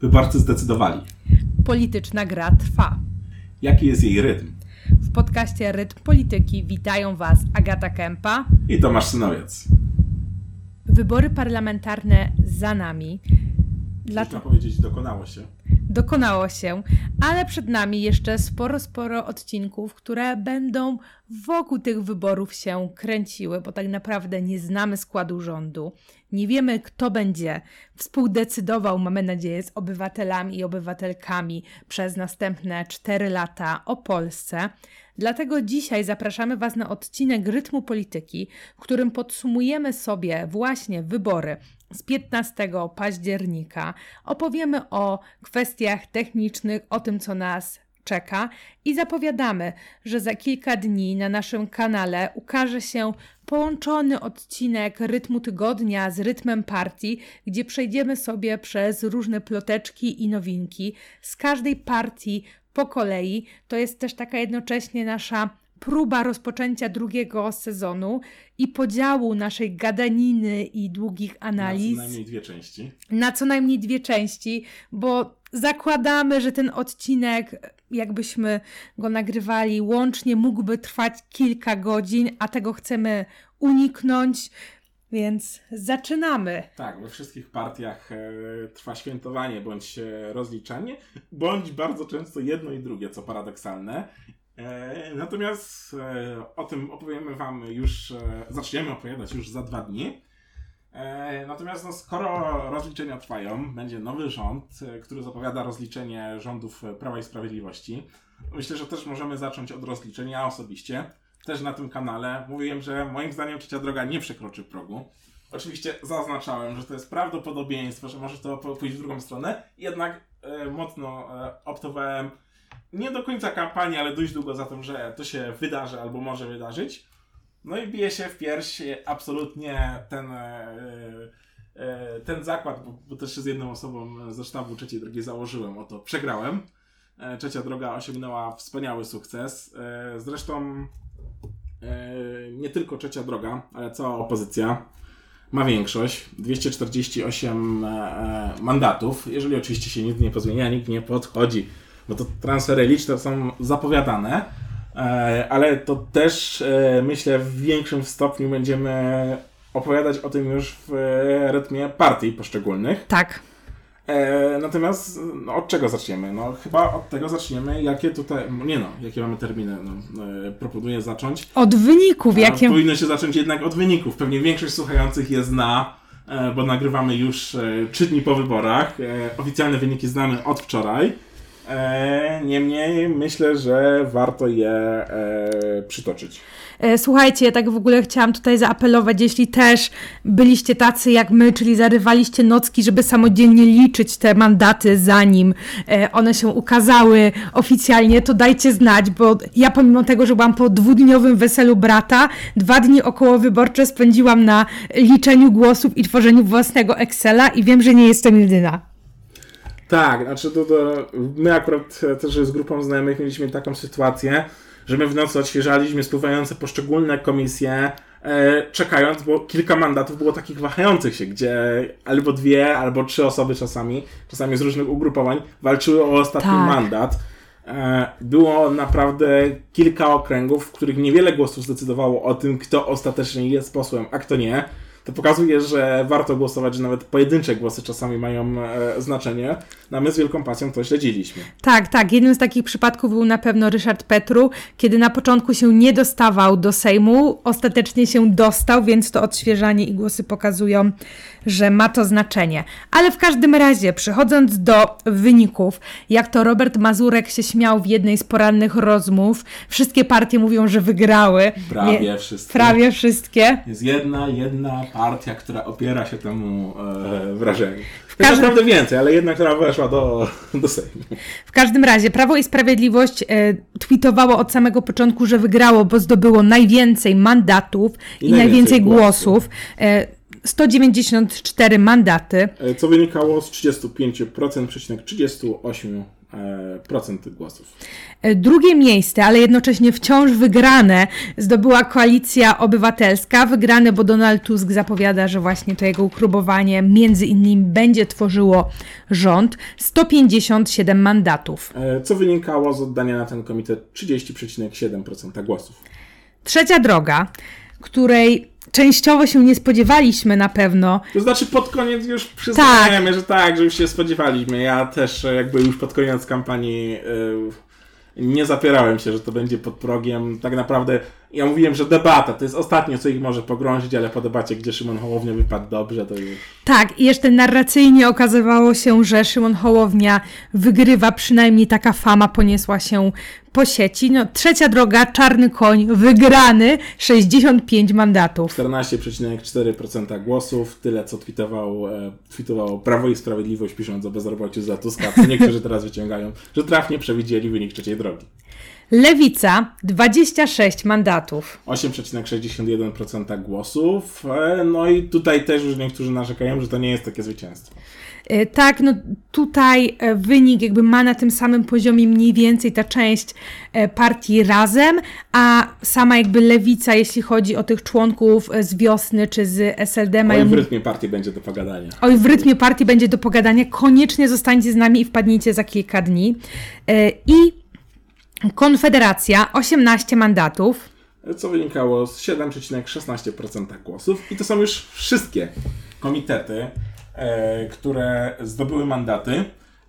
Wyborcy zdecydowali. Polityczna gra trwa. Jaki jest jej rytm? W podcaście Rytm Polityki witają Was Agata Kępa i Tomasz Synowiec. Wybory parlamentarne za nami. Można powiedzieć, dokonało się dokonało się, ale przed nami jeszcze sporo, sporo odcinków, które będą wokół tych wyborów się kręciły, bo tak naprawdę nie znamy składu rządu. Nie wiemy, kto będzie współdecydował, mamy nadzieję, z obywatelami i obywatelkami przez następne 4 lata o Polsce. Dlatego dzisiaj zapraszamy Was na odcinek Rytmu Polityki, w którym podsumujemy sobie właśnie wybory z 15 października. Opowiemy o kwestiach technicznych, o tym, co nas czeka i zapowiadamy, że za kilka dni na naszym kanale ukaże się połączony odcinek Rytmu Tygodnia z Rytmem Partii, gdzie przejdziemy sobie przez różne ploteczki i nowinki z każdej partii po kolei. To jest też taka jednocześnie nasza próba rozpoczęcia drugiego sezonu i podziału naszej gadaniny i długich analiz. Na co najmniej dwie części. Na co najmniej dwie części, bo zakładamy, że ten odcinek, jakbyśmy go nagrywali łącznie, mógłby trwać kilka godzin, a tego chcemy uniknąć. Więc zaczynamy. Tak, we wszystkich partiach e, trwa świętowanie bądź e, rozliczanie, bądź bardzo często jedno i drugie, co paradoksalne. E, natomiast e, o tym opowiemy Wam już, e, zaczniemy opowiadać już za dwa dni. Natomiast no, skoro rozliczenia trwają, będzie nowy rząd, który zapowiada rozliczenie rządów Prawa i Sprawiedliwości. Myślę, że też możemy zacząć od rozliczenia. Osobiście też na tym kanale mówiłem, że moim zdaniem trzecia droga nie przekroczy progu. Oczywiście zaznaczałem, że to jest prawdopodobieństwo, że może to pójść w drugą stronę, jednak mocno optowałem nie do końca kampanii, ale dość długo za tym, że to się wydarzy albo może wydarzyć. No i bije się w pierś absolutnie ten, e, e, ten zakład, bo, bo też z jedną osobą ze sztabu trzeciej drogi założyłem, oto przegrałem. E, trzecia droga osiągnęła wspaniały sukces. Zresztą nie tylko trzecia droga, ale cała opozycja ma większość, 248 mandatów, jeżeli oczywiście się nic nie pozmienia, nikt nie podchodzi bo to transfery liczne są zapowiadane, e, ale to też e, myślę w większym stopniu będziemy opowiadać o tym już w rytmie partii poszczególnych. Tak. E, natomiast no, od czego zaczniemy? No chyba od tego zaczniemy, jakie tutaj, nie no, jakie mamy terminy, no, proponuję zacząć. Od wyników, jakie... Powinno się zacząć jednak od wyników. Pewnie większość słuchających je zna, bo nagrywamy już trzy dni po wyborach. Oficjalne wyniki znamy od wczoraj. E, niemniej myślę, że warto je e, przytoczyć. E, słuchajcie, ja tak w ogóle chciałam tutaj zaapelować, jeśli też byliście tacy jak my, czyli zarywaliście nocki, żeby samodzielnie liczyć te mandaty, zanim one się ukazały oficjalnie, to dajcie znać, bo ja pomimo tego, że byłam po dwudniowym weselu brata, dwa dni około wyborcze spędziłam na liczeniu głosów i tworzeniu własnego Excela i wiem, że nie jestem jedyna. Tak, znaczy to, to my akurat też z grupą znajomych mieliśmy taką sytuację, że my w nocy odświeżaliśmy spływające poszczególne komisje, e, czekając, bo kilka mandatów było takich wahających się, gdzie albo dwie, albo trzy osoby czasami, czasami z różnych ugrupowań, walczyły o ostatni tak. mandat. E, było naprawdę kilka okręgów, w których niewiele głosów zdecydowało o tym, kto ostatecznie jest posłem, a kto nie to pokazuje, że warto głosować, że nawet pojedyncze głosy czasami mają e, znaczenie. No a my z wielką pasją to śledziliśmy. Tak, tak. Jednym z takich przypadków był na pewno Ryszard Petru, kiedy na początku się nie dostawał do Sejmu, ostatecznie się dostał, więc to odświeżanie i głosy pokazują, że ma to znaczenie. Ale w każdym razie, przechodząc do wyników, jak to Robert Mazurek się śmiał w jednej z porannych rozmów, wszystkie partie mówią, że wygrały. Prawie Nie, wszystkie. Prawie wszystkie. Jest jedna, jedna partia, która opiera się temu e, wrażeniu. W każdym... Jest naprawdę więcej, ale jedna, która weszła do, do Sejmu. W każdym razie, Prawo i Sprawiedliwość e, tweetowało od samego początku, że wygrało, bo zdobyło najwięcej mandatów i, i najwięcej, najwięcej głosów. głosów. E, 194 mandaty. E, co wynikało z 35,38 procent tych głosów. E, drugie miejsce, ale jednocześnie wciąż wygrane, zdobyła koalicja obywatelska. Wygrane, bo Donald Tusk zapowiada, że właśnie to jego ukrubowanie między innymi będzie tworzyło rząd. 157 mandatów. E, co wynikało z oddania na ten komitet 30,7% głosów. Trzecia droga, której częściowo się nie spodziewaliśmy na pewno. To znaczy pod koniec już przyznajemy, tak. że tak, że już się spodziewaliśmy. Ja też e, jakby już pod koniec kampanii yy, nie zapierałem się, że to będzie pod progiem. Tak naprawdę ja mówiłem, że debata to jest ostatnie, co ich może pogrążyć, ale po debacie, gdzie Szymon Hołownia wypadł dobrze, to już... Tak, i jeszcze narracyjnie okazywało się, że Szymon Hołownia wygrywa, przynajmniej taka fama poniesła się po sieci. No, trzecia droga, czarny koń, wygrany, 65 mandatów. 14,4% głosów, tyle co tweetował, e, tweetowało Prawo i Sprawiedliwość pisząc o bezrobociu za Tuska, co niektórzy teraz wyciągają, że trafnie przewidzieli wynik trzeciej drogi. Lewica 26 mandatów. 8,61% głosów. E, no i tutaj też już niektórzy narzekają, że to nie jest takie zwycięstwo. E, tak, no tutaj e, wynik jakby ma na tym samym poziomie mniej więcej ta część partii razem, a sama jakby lewica, jeśli chodzi o tych członków z wiosny czy z SLD mają... Oj, w rytmie partii będzie do pogadania. Oj, w rytmie partii będzie do pogadania. Koniecznie zostańcie z nami i wpadnijcie za kilka dni. I Konfederacja 18 mandatów. Co wynikało z 7,16% głosów. I to są już wszystkie komitety, e, które zdobyły mandaty.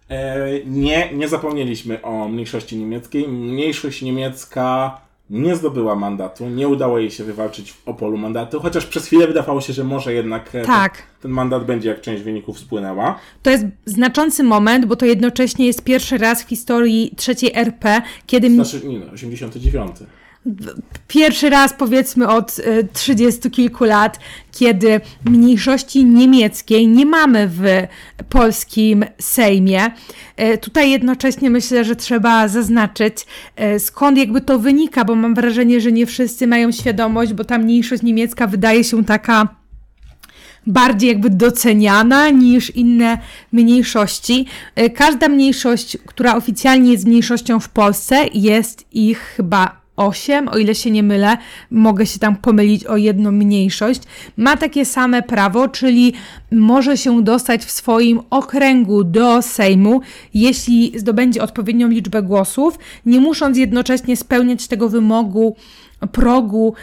E, nie, nie zapomnieliśmy o mniejszości niemieckiej. Mniejszość niemiecka nie zdobyła mandatu, nie udało jej się wywalczyć w Opolu mandatu, chociaż przez chwilę wydawało się, że może jednak e, tak. ten, ten, mandat będzie, jak część wyników spłynęła. To jest znaczący moment, bo to jednocześnie jest pierwszy raz w historii trzeciej RP, kiedy... Znaczy, nie no, 89 pierwszy raz powiedzmy od e, trzydziestu kilku lat, kiedy mniejszości niemieckiej nie mamy w polskim Sejmie. E, tutaj jednocześnie myślę, że trzeba zaznaczyć, e, skąd jakby to wynika, bo mam wrażenie, że nie wszyscy mają świadomość, bo ta mniejszość niemiecka wydaje się taka bardziej jakby doceniana niż inne mniejszości. Każda mniejszość, która oficjalnie jest mniejszością w Polsce, jest ich chyba 8, o ile się nie mylę, mogę się tam pomylić o jedną mniejszość, ma takie same prawo, czyli może się dostać w swoim okręgu do Sejmu, jeśli zdobędzie odpowiednią liczbę głosów, nie musząc jednocześnie spełniać tego wymogu progu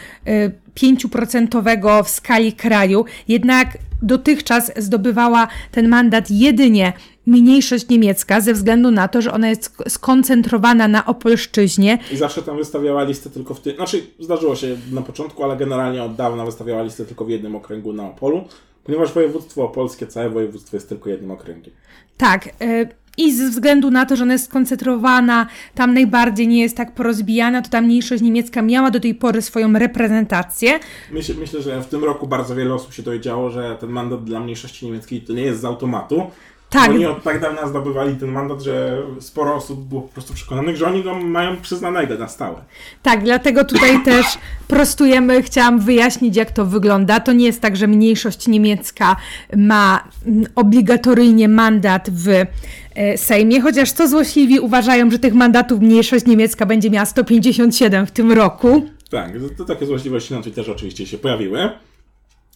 5% y, w skali kraju. Jednak dotychczas zdobywała ten mandat jedynie mniejszość niemiecka ze względu na to, że ona jest skoncentrowana na Opolszczyźnie. I zawsze tam wystawiała listę tylko w tym, znaczy zdarzyło się na początku, ale generalnie od dawna wystawiała listę tylko w jednym okręgu na Opolu, ponieważ województwo opolskie, całe województwo jest tylko jednym okręgiem. Tak. Y i ze względu na to, że ona jest skoncentrowana, tam najbardziej nie jest tak porozbijana, to ta mniejszość niemiecka miała do tej pory swoją reprezentację. Myślę, myślę, że w tym roku bardzo wiele osób się dowiedziało, że ten mandat dla mniejszości niemieckiej to nie jest z automatu, tak. Oni od tak dawna zdobywali ten mandat, że sporo osób było po prostu przekonanych, że oni go mają przyznanego na stałe. Tak, dlatego tutaj też prostujemy, chciałam wyjaśnić, jak to wygląda. To nie jest tak, że mniejszość niemiecka ma obligatoryjnie mandat w e, Sejmie, chociaż co złośliwi uważają, że tych mandatów mniejszość niemiecka będzie miała 157 w tym roku. Tak, to, to takie złośliwości na Twitterze oczywiście się pojawiły.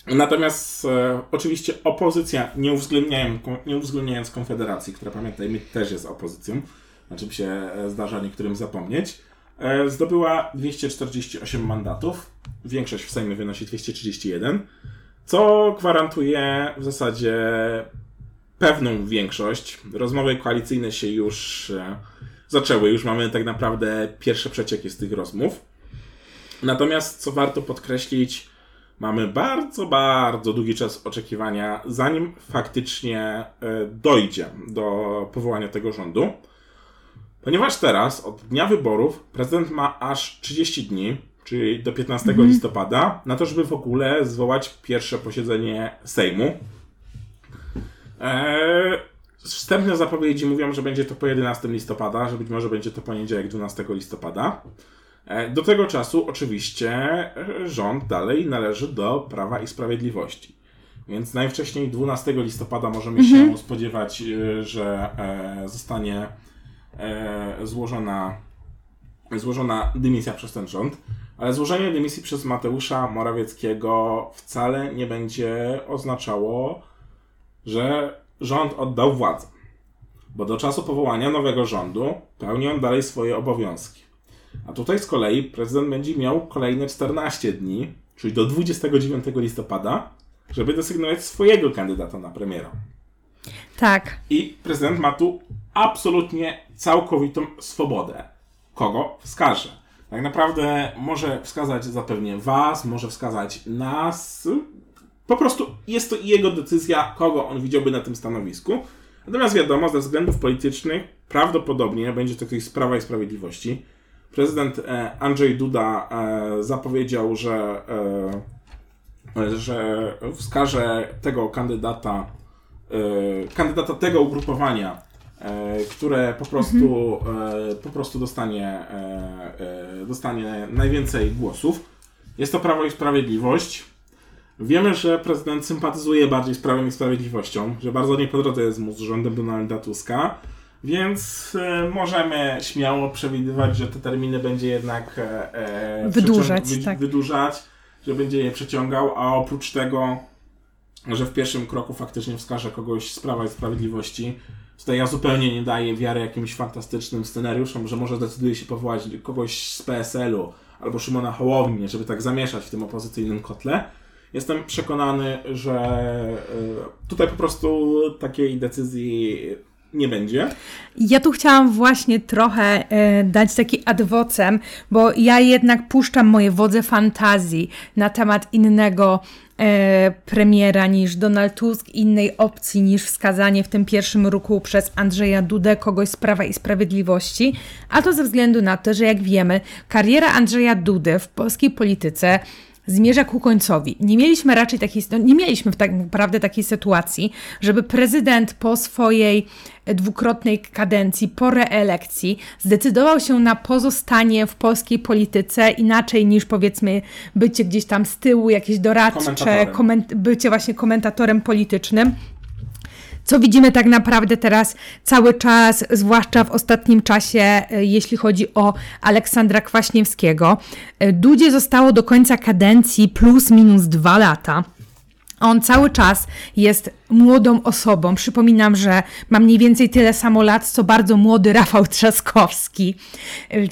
Natomiast e, oczywiście opozycja, nie uwzględniając, nie uwzględniając Konfederacji, która pamiętajmy też jest opozycją, znaczy się e, zdarza niektórym zapomnieć, e, zdobyła 248 mandatów. Większość w Sejmie wynosi 231, co gwarantuje w zasadzie pewną większość. Rozmowy koalicyjne się już e, zaczęły, już mamy tak naprawdę pierwsze przecieki z tych rozmów. Natomiast co warto podkreślić, mamy bardzo, bardzo długi czas oczekiwania, zanim faktycznie e, dojdzie do powołania tego rządu. Ponieważ teraz, od dnia wyborów, prezydent ma aż 30 dni, czyli do 15 mhm. listopada, na to, żeby w ogóle zwołać pierwsze posiedzenie Sejmu. Eee, wstępne zapowiedzi mówią, że będzie to po 11 listopada, że być może będzie to poniedziałek 12 listopada. E, do tego czasu oczywiście rząd dalej należy do Prawa i Sprawiedliwości. Więc najwcześniej 12 listopada możemy mhm. się spodziewać, e, że zostanie e, złożona, złożona dymisja przez ten rząd. Ale złożenie dymisji przez Mateusza Morawieckiego wcale nie będzie oznaczało, że rząd oddał władzę. Bo do czasu powołania nowego rządu pełni on dalej swoje obowiązki. A tutaj z kolei prezydent będzie miał kolejne 14 dni, czyli do 29 listopada, żeby desygnować swojego kandydata na premiera. Tak. I prezydent ma tu absolutnie całkowitą swobodę, kogo wskaże. Tak naprawdę może wskazać zapewnie was, może wskazać nas. Po prostu jest to jego decyzja, kogo on widziałby na tym stanowisku. Natomiast wiadomo, ze względów politycznych prawdopodobnie będzie to ktoś z Prawa i Sprawiedliwości. Prezydent e, Andrzej Duda e, zapowiedział, że, e, że wskaże tego kandydata, kandydata tego ugrupowania, które po prostu, po prostu dostanie, dostanie najwięcej głosów. Jest to Prawo i Sprawiedliwość. Wiemy, że prezydent sympatyzuje bardziej z Prawem i Sprawiedliwością, że bardzo nie po drodze jest mu z rządem Donalda Tuska. Więc e, możemy śmiało przewidywać, że te terminy będzie jednak e, e wydłużać, wy, tak. wydłużać, że będzie je przeciągał, a oprócz tego, że w pierwszym kroku faktycznie wskaże kogoś z Prawa i Sprawiedliwości. Tutaj ja zupełnie nie daję wiary jakimś fantastycznym scenariuszom, że może decyduje się powołać kogoś z PSL-u albo Szymona Hołownię, żeby tak zamieszać w tym opozycyjnym kotle. Jestem przekonany, że e, tutaj po prostu takiej decyzji nie będzie. Ja tu chciałam właśnie trochę e, dać taki adwocem, bo ja jednak puszczam moje wodze fantazji na temat innego e, premiera niż Donald Tusk, innej opcji niż wskazanie w tym pierwszym ruchu przez Andrzeja Dudę kogoś z Prawa i Sprawiedliwości, a to ze względu na to, że jak wiemy, kariera Andrzeja Dudy w polskiej polityce zmierza ku końcowi. Nie mieliśmy raczej takiej, no nie mieliśmy tak naprawdę takiej sytuacji, żeby prezydent po swojej dwukrotnej kadencji, po reelekcji, zdecydował się na pozostanie w polskiej polityce inaczej niż powiedzmy bycie gdzieś tam z tyłu, jakieś doradcze, bycie właśnie komentatorem politycznym co widzimy tak naprawdę teraz cały czas, zwłaszcza w ostatnim czasie, e, jeśli chodzi o Aleksandra Kwaśniewskiego. E, Dudzie zostało do końca kadencji plus minus dwa lata. On cały czas jest młodą osobą. Przypominam, że ma mniej więcej tyle samo lat, co bardzo młody Rafał Trzaskowski,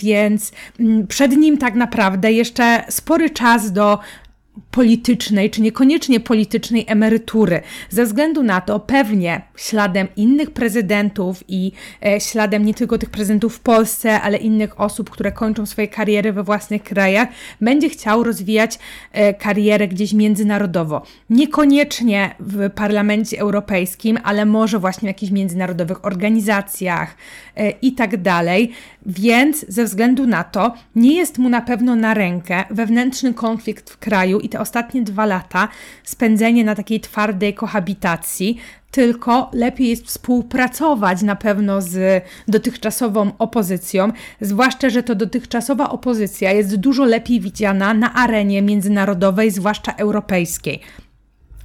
więc mm, przed nim tak naprawdę jeszcze spory czas do politycznej, czy niekoniecznie politycznej emerytury. Ze względu na to, pewnie śladem innych prezydentów i e, śladem nie tylko tych prezydentów w Polsce, ale innych osób, które kończą swoje kariery we własnych krajach, będzie chciał rozwijać e, karierę gdzieś międzynarodowo. Niekoniecznie w Parlamencie Europejskim, ale może właśnie w jakichś międzynarodowych organizacjach e, i tak dalej. Więc ze względu na to nie jest mu na pewno na rękę wewnętrzny konflikt w kraju i te ostatnie dwa lata spędzenie na takiej twardej kohabitacji, tylko lepiej jest współpracować na pewno z dotychczasową opozycją, zwłaszcza, że to dotychczasowa opozycja jest dużo lepiej widziana na arenie międzynarodowej, zwłaszcza europejskiej.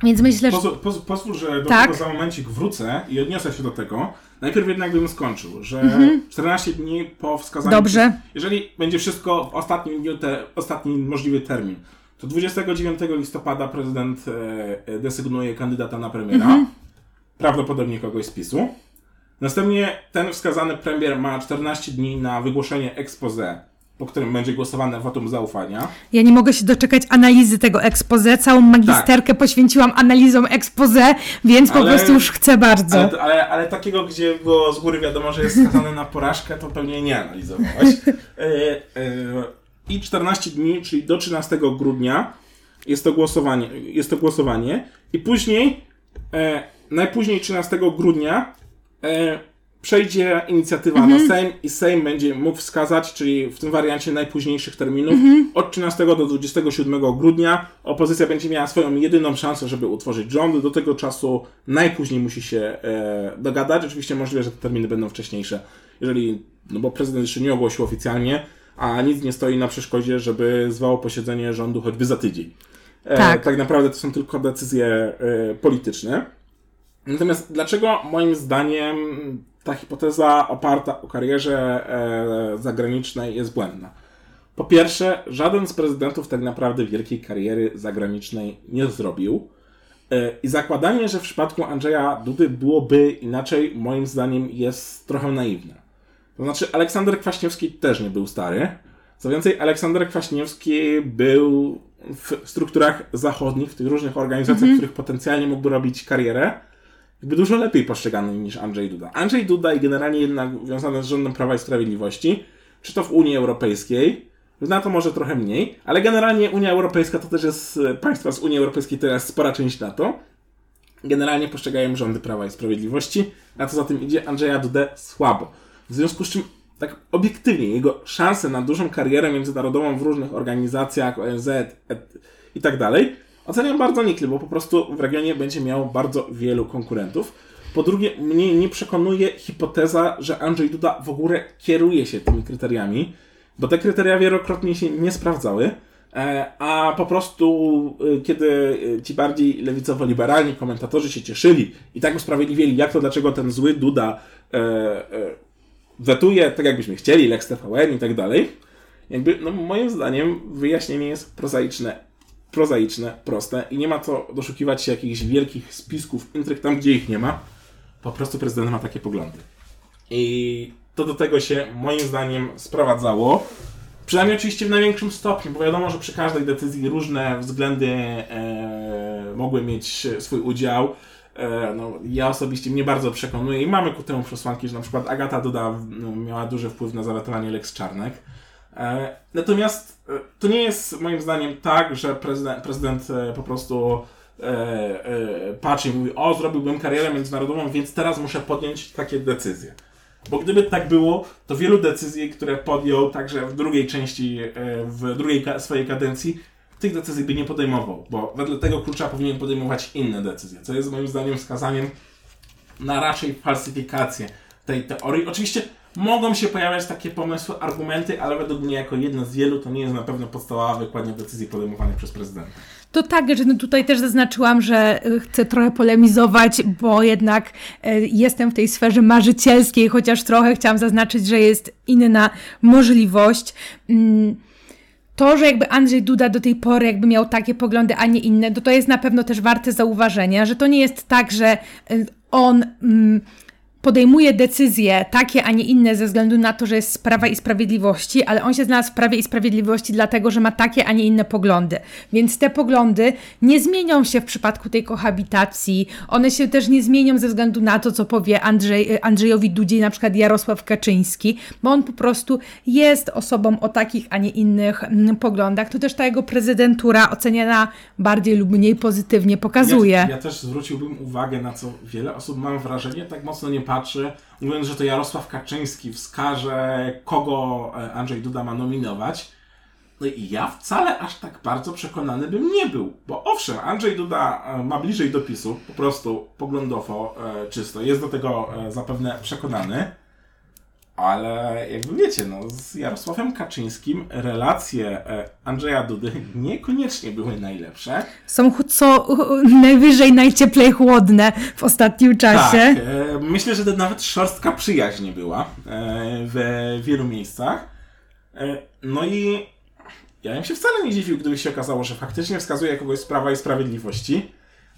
Więc myślę, że. Pozwól, pozwól że do tak? tego za momencik wrócę i odniosę się do tego. Najpierw jednak bym skończył, że mhm. 14 dni po wskazaniu. Dobrze. Jeżeli będzie wszystko w ostatnim dniu, te, ostatni możliwy termin, to 29 listopada prezydent e, e, desygnuje kandydata na premiera. Mhm. Prawdopodobnie kogoś z PiSu. Następnie ten wskazany premier ma 14 dni na wygłoszenie expose po którym będzie głosowane wotum zaufania. Ja nie mogę się doczekać analizy tego expose. Całą magisterkę tak. poświęciłam analizom expose, więc ale, po prostu już chcę bardzo. Ale, ale, ale, takiego, gdzie było z góry wiadomo, że jest skazany na porażkę, to pewnie nie analizowałaś. E, e, I 14 dni, czyli do 13 grudnia jest to głosowanie. Jest to głosowanie. I później, e, najpóźniej 13 grudnia przejdzie inicjatywa na mhm. Sejm i Sejm będzie mógł wskazać, czyli w tym wariancie najpóźniejszych terminów, mhm. od 13 do 27 grudnia opozycja będzie miała swoją jedyną szansę, żeby utworzyć rząd. Do tego czasu najpóźniej musi się e, dogadać. Oczywiście możliwe, że te terminy będą wcześniejsze, jeżeli, no bo prezydent jeszcze nie ogłosił oficjalnie, a nic nie stoi na przeszkodzie, żeby zwało posiedzenie rządu choćby za tydzień. E, tak. tak naprawdę to są tylko decyzje e, polityczne. Natomiast dlaczego moim zdaniem ta hipoteza oparta o karierze e, zagranicznej jest błędna? Po pierwsze, żaden z prezydentów tak naprawdę wielkiej kariery zagranicznej nie zrobił. I zakładanie, że w przypadku Andrzeja Dudy byłoby inaczej, moim zdaniem jest trochę naiwne. To znaczy, Aleksander Kwaśniewski też nie był stary. Co więcej, Aleksander Kwaśniewski był w strukturach zachodnich, w tych różnych organizacjach, mm -hmm. w których potencjalnie mógłby robić karierę, jakby dużo lepiej postrzegany niż Andrzej Duda. Andrzej Duda i generalnie jednak związany z rządem Prawa i Sprawiedliwości, czy to w Unii Europejskiej, na to może trochę mniej, ale generalnie Unia Europejska to też jest, państwa z Unii Europejskiej jest spora część NATO. Generalnie postrzegają rządy Prawa i Sprawiedliwości, a co za tym idzie Andrzeja Dudę słabo. W związku z czym tak obiektywnie jego szanse na dużą karierę międzynarodową w różnych organizacjach, ONZ i tak dalej, oceniam bardzo nikle, bo po prostu w regionie będzie miał bardzo wielu konkurentów. Po drugie, mnie nie przekonuje hipoteza, że Andrzej Duda w ogóle kieruje się tymi kryteriami, bo te kryteria wielokrotnie się nie sprawdzały, e, a po prostu e, kiedy ci bardziej lewicowo-liberalni komentatorzy się cieszyli i tak usprawiedliwieli, jak to, dlaczego ten zły Duda wetuje tak, jakbyśmy chcieli, Lex TVN i tak dalej. Jakby, no moim zdaniem wyjaśnienie jest prozaiczne, prozaiczne, proste i nie ma co doszukiwać się jakichś wielkich spisków, intryg tam, gdzie ich nie ma. Po prostu prezydent ma takie poglądy. I to do tego się moim zdaniem sprowadzało. Przynajmniej oczywiście w największym stopniu, bo wiadomo, że przy każdej decyzji różne względy e, mogły mieć swój udział. E, no, ja osobiście mnie bardzo przekonuję i mamy ku temu przesłanki, że na przykład Agata Duda no, miała duży wpływ na zawetowanie Lex Czarnek. E, natomiast e, to nie jest moim zdaniem tak, że prezydent, prezydent po prostu patrzy i mówi, o zrobiłbym karierę międzynarodową, więc teraz muszę podjąć takie decyzje. Bo gdyby tak było, to wielu decyzji, które podjął także w drugiej części, w drugiej swojej kadencji, tych decyzji by nie podejmował, bo wedle tego klucza powinien podejmować inne decyzje, co jest moim zdaniem wskazaniem na raczej falsyfikację tej teorii. Oczywiście mogą się pojawiać takie pomysły, argumenty, ale według mnie jako jedno z wielu to nie jest na pewno podstawowa wykładnia decyzji podejmowanych przez prezydenta. To tak, że no tutaj też zaznaczyłam, że e, chcę trochę polemizować, bo jednak e, jestem w tej sferze marzycielskiej, chociaż trochę chciałam zaznaczyć, że jest inna możliwość. Mm, to, że jakby Andrzej Duda do tej pory jakby miał takie poglądy, a nie inne, to to jest na pewno też warte zauważenia, że to nie jest tak, że y, on... Mm, podejmuje decyzje takie, a nie inne ze względu na to, że jest z Prawa i Sprawiedliwości, ale on się znalazł w Prawie i Sprawiedliwości dlatego, że ma takie, a nie inne poglądy. Więc te poglądy nie zmienią się w przypadku tej kohabitacji. One się też nie zmienią ze względu na to, co powie Andrzej, Andrzejowi Dudzie, na przykład Jarosław Kaczyński, bo on po prostu jest osobą o takich, a nie innych mm, poglądach. To też ta jego prezydentura oceniana bardziej lub mniej pozytywnie pokazuje. Ja, ja też zwróciłbym uwagę na co wiele osób, mam wrażenie, tak mocno nie patrzy patrzy, mówiąc, że to Jarosław Kaczyński wskaże, kogo e, Andrzej Duda ma nominować. No i ja wcale aż tak bardzo przekonany bym nie był, bo owszem, Andrzej Duda e, ma bliżej do PiSu, po prostu poglądowo e, czysto, jest do tego zapewne przekonany, ale jakby wiecie, no, z Jarosławem Kaczyńskim relacje e, Andrzeja Dudy niekoniecznie były najlepsze. Są co najwyżej najcieplej chłodne w ostatnim czasie. Tak, e, myślę, że to nawet szorstka przyjaźń była e, w wielu miejscach. No i ja bym się wcale nie dziwił, gdyby się okazało, że faktycznie wskazuje kogoś z Prawa i Sprawiedliwości,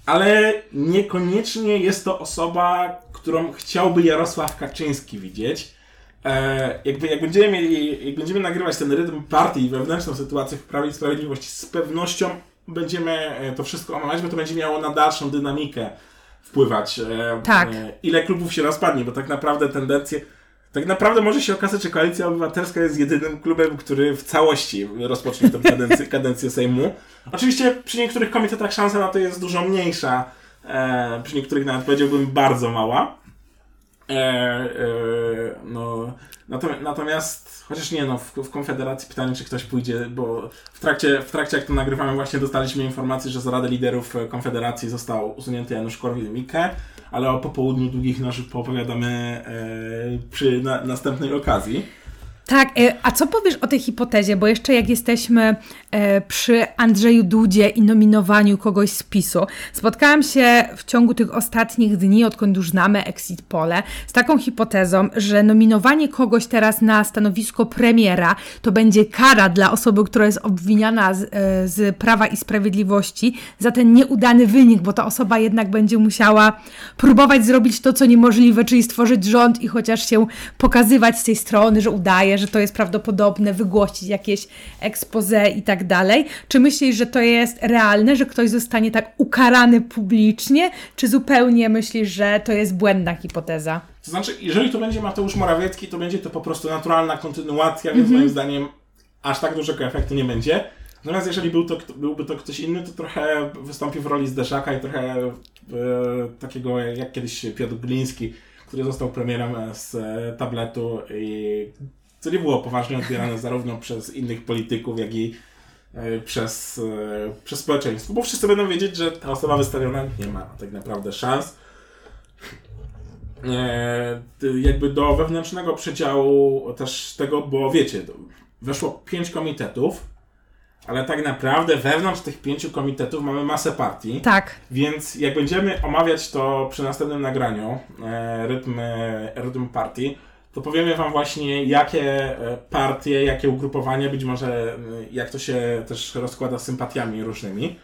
ale niekoniecznie jest to osoba, którą chciałby Jarosław Kaczyński widzieć e, jakby jak będziemy mieli, jak będziemy nagrywać ten rytm partii i wewnętrzną sytuację w Prawie i Sprawiedliwości, z pewnością będziemy e, to wszystko omawiać, bo to będzie miało na dalszą dynamikę wpływać. E, tak. E, ile klubów się rozpadnie, bo tak naprawdę tendencje tak naprawdę może się okazać, że Koalicja Obywatelska jest jedynym klubem, który w całości rozpocznie tę kadencję, kadencję Sejmu. Oczywiście przy niektórych komitetach szansa na to jest dużo mniejsza, e, przy niektórych nawet powiedziałbym bardzo mała. E, e, no, natomiast, natomiast, chociaż nie, no, w, w, Konfederacji pytanie, czy ktoś pójdzie, bo w trakcie, w trakcie jak to nagrywamy, właśnie dostaliśmy informację, że z Rady Liderów Konfederacji został usunięty Janusz Korwin-Mikke, ale o popołudniu długich noży poopowiadamy e, przy na, następnej okazji. Tak, e, a co powiesz o tej hipotezie? Bo jeszcze jak jesteśmy e, przy Andrzeju Dudzie i nominowaniu kogoś z PiSu, spotkałam się w ciągu tych ostatnich dni, odkąd już znamy Exit Pole, z taką hipotezą, że nominowanie kogoś teraz na stanowisko premiera to będzie kara dla osoby, która jest obwiniana z, e, z Prawa i Sprawiedliwości za ten nieudany wynik, bo ta osoba jednak będzie musiała próbować zrobić to, co niemożliwe, czyli stworzyć rząd i chociaż się pokazywać z tej strony, że udaje, że to jest prawdopodobne, wygłosić jakieś expose i tak dalej. Czy myślisz, że to jest realne, że ktoś zostanie tak ukarany publicznie, czy zupełnie myślisz, że to jest błędna hipoteza? To znaczy, jeżeli to będzie Mateusz Morawiecki, to będzie to po prostu naturalna kontynuacja, więc mm -hmm. moim zdaniem aż tak dużego efektu nie będzie. Natomiast jeżeli był to, byłby to ktoś inny, to trochę wystąpi w roli zderzaka i trochę e, takiego jak kiedyś Piotr Gliński, który został premierem z e, tabletu i co nie było poważnie odbierane zarówno przez innych polityków, jak i e, przez, e, przez społeczeństwo, bo wszyscy będą wiedzieć, że ta osoba wystawiona nie ma tak naprawdę szans. E, jakby do wewnętrznego przedziału też tego, bo wiecie, weszło pięć komitetów, ale tak naprawdę wewnątrz tych pięciu komitetów mamy masę partii. Tak. Więc jak będziemy omawiać to przy następnym nagraniu, e, rytm, rytm partii, to powiemy Wam właśnie, jakie e, partie, jakie ugrupowania, być może e, jak to się też rozkłada z sympatiami różnymi,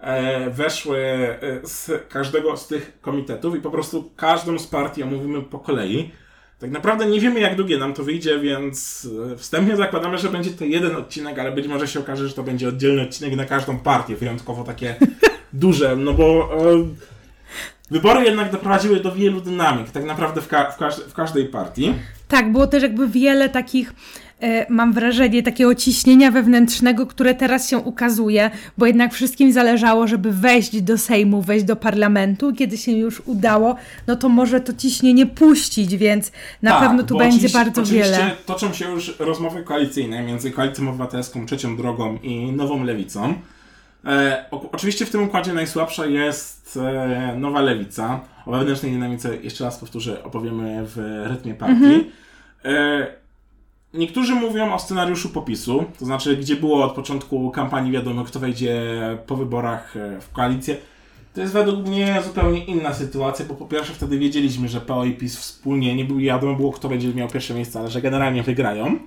e, weszły z każdego z tych komitetów i po prostu każdą z partii omówimy po kolei. Tak naprawdę nie wiemy, jak długie nam to wyjdzie, więc wstępnie zakładamy, że będzie to jeden odcinek, ale być może się okaże, że to będzie oddzielny odcinek na każdą partię, wyjątkowo takie duże, no bo Wybory jednak doprowadziły do wielu dynamik, tak naprawdę w, ka w, każ w każdej partii. Tak, było też jakby wiele takich e, mam wrażenie, takiego ciśnienia wewnętrznego, które teraz się ukazuje, bo jednak wszystkim zależało, żeby wejść do Sejmu, wejść do parlamentu. Kiedy się już udało, no to może to ciśnienie puścić, więc na tak, pewno tu będzie bardzo wiele. Toczą się już rozmowy koalicyjne między Koalicją Obywatelską, Trzecią Drogą i Nową Lewicą. E, oczywiście w tym układzie najsłabsza jest e, Nowa Lewica. O wewnętrznej dynamice jeszcze raz powtórzę, opowiemy w rytmie partii. Mhm. E, niektórzy mówią o scenariuszu popisu, to znaczy gdzie było od początku kampanii wiadomo kto wejdzie po wyborach e, w koalicję. To jest według mnie zupełnie inna sytuacja, bo po pierwsze wtedy wiedzieliśmy, że PO i PiS wspólnie nie było wiadomo było kto będzie miał pierwsze miejsce, ale że generalnie wygrają.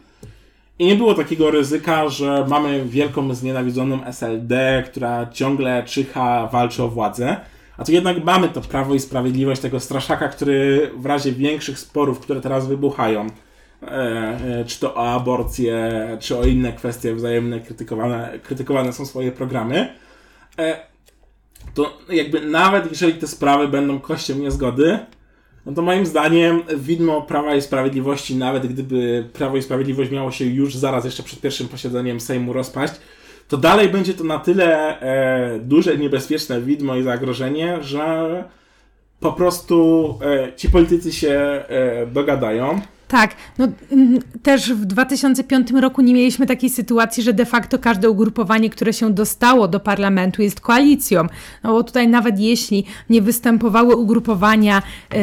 I nie było takiego ryzyka, że mamy wielką znienawidzoną SLD, która ciągle czyha, walczy o władzę. A tu jednak mamy to prawo i sprawiedliwość tego straszaka, który w razie większych sporów, które teraz wybuchają, e, e, czy to o aborcję, czy o inne kwestie wzajemne krytykowane, krytykowane są swoje programy, e, to jakby nawet jeżeli te sprawy będą kością niezgody, no to moim zdaniem widmo Prawa i Sprawiedliwości, nawet gdyby Prawo i Sprawiedliwość miało się już zaraz jeszcze przed pierwszym posiedzeniem Sejmu rozpaść, to dalej będzie to na tyle e, duże, niebezpieczne widmo i zagrożenie, że po prostu e, ci politycy się e, dogadają. Tak, no mm, też w 2005 roku nie mieliśmy takiej sytuacji, że de facto każde ugrupowanie, które się dostało do parlamentu jest koalicją. No bo tutaj nawet jeśli nie występowały ugrupowania y,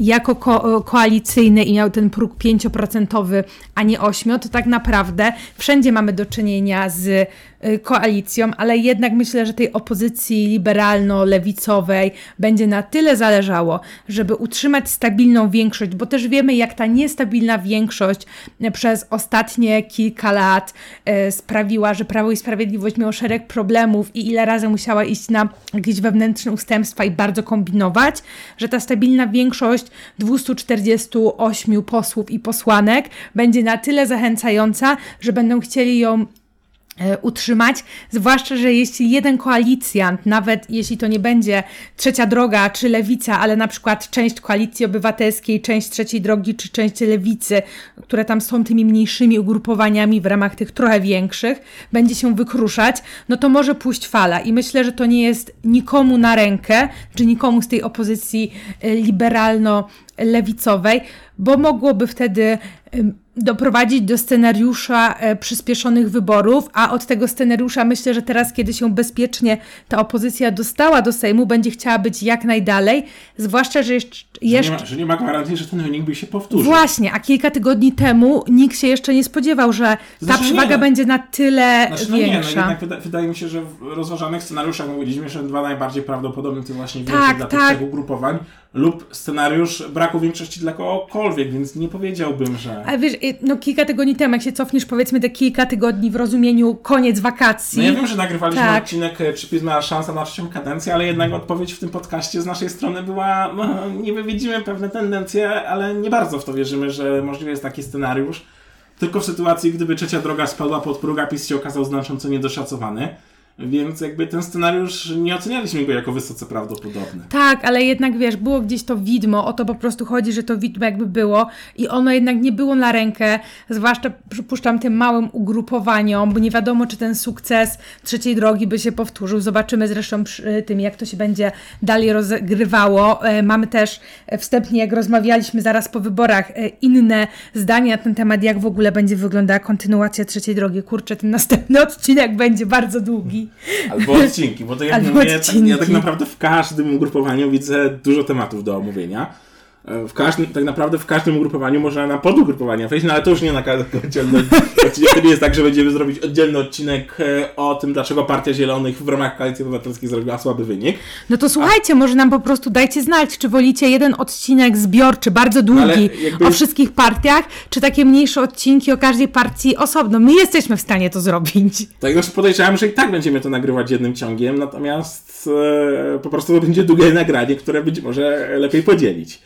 jako ko koalicyjne i miał ten próg 5%, a nie 8%, to tak naprawdę wszędzie mamy do czynienia z Y, koalicją, ale jednak myślę, że tej opozycji liberalno-lewicowej będzie na tyle zależało, żeby utrzymać stabilną większość, bo też wiemy, jak ta niestabilna większość przez ostatnie kilka lat y, sprawiła, że Prawo i Sprawiedliwość miało szereg problemów i ile razy musiała iść na jakieś wewnętrzne ustępstwa i bardzo kombinować, że ta stabilna większość 248 posłów i posłanek będzie na tyle zachęcająca, że będą chcieli ją utrzymać, zwłaszcza, że jeśli jeden koalicjant, nawet jeśli to nie będzie trzecia droga czy lewica, ale na przykład część koalicji obywatelskiej, część trzeciej drogi czy część lewicy, które tam są tymi mniejszymi ugrupowaniami w ramach tych trochę większych, będzie się wykruszać, no to może pójść fala. I myślę, że to nie jest nikomu na rękę, czy nikomu z tej opozycji e, liberalno-lewicowej, bo mogłoby wtedy doprowadzić do scenariusza e, przyspieszonych wyborów, a od tego scenariusza myślę, że teraz, kiedy się bezpiecznie ta opozycja dostała do Sejmu, będzie chciała być jak najdalej, zwłaszcza, że jeszcze... Że, nie ma, że nie ma gwarancji, że ten wynik by się powtórzył. Właśnie, a kilka tygodni temu nikt się jeszcze nie spodziewał, że ta znaczy, przewaga nie. będzie na tyle znaczy, no większa. Nie, no jednak wyda wydaje mi się, że w rozważanych scenariuszach mówiliśmy, że dwa najbardziej prawdopodobne to właśnie tak, dla tak. tych trzech ugrupowań lub scenariusz braku większości dla kogokolwiek, więc nie powiedziałbym, że... Ale wiesz, no kilka tygodni temu, jak się cofniesz powiedzmy te kilka tygodni w rozumieniu koniec wakacji... No ja wiem, że nagrywaliśmy tak. odcinek, e, czy PiS miała szansę na trzecią kadencję, ale jednak odpowiedź w tym podcaście z naszej strony była, no niby widzimy pewne tendencje, ale nie bardzo w to wierzymy, że możliwy jest taki scenariusz. Tylko w sytuacji, gdyby trzecia droga spadła pod próg, a PiS się okazał znacząco niedoszacowany. Więc jakby ten scenariusz nie ocenialiśmy go jako wysoce prawdopodobny. Tak, ale jednak wiesz, było gdzieś to widmo, o to po prostu chodzi, że to widmo jakby było i ono jednak nie było na rękę, zwłaszcza przypuszczam tym małym ugrupowaniom, bo nie wiadomo, czy ten sukces trzeciej drogi by się powtórzył. Zobaczymy zresztą przy tym, jak to się będzie dalej rozgrywało. E, mamy też wstępnie, jak rozmawialiśmy zaraz po wyborach, e, inne zdania na ten temat, jak w ogóle będzie wyglądała kontynuacja trzeciej drogi. Kurczę, ten następny odcinek będzie bardzo długi. Albo odcinki, bo to ja, Albo mówię, tak, ja tak naprawdę w każdym ugrupowaniu widzę dużo tematów do omówienia. W każdym, tak naprawdę w każdym ugrupowaniu można na podugrupowania wejść, no ale to już nie na każdy oddzielny odcinek. To nie jest tak, że będziemy zrobić oddzielny odcinek e, o tym, dlaczego Partia Zielonych w ramach Koalicji Obywatelskiej zrobiła słaby wynik. No to słuchajcie, A... może nam po prostu dajcie znać, czy wolicie jeden odcinek zbiorczy, bardzo no długi, jakby... o wszystkich partiach, czy takie mniejsze odcinki o każdej partii osobno. My jesteśmy w stanie to zrobić. Tak, już podejrzewam, że i tak będziemy to nagrywać jednym ciągiem, natomiast e, po prostu to będzie długie nagranie, które być może lepiej podzielić.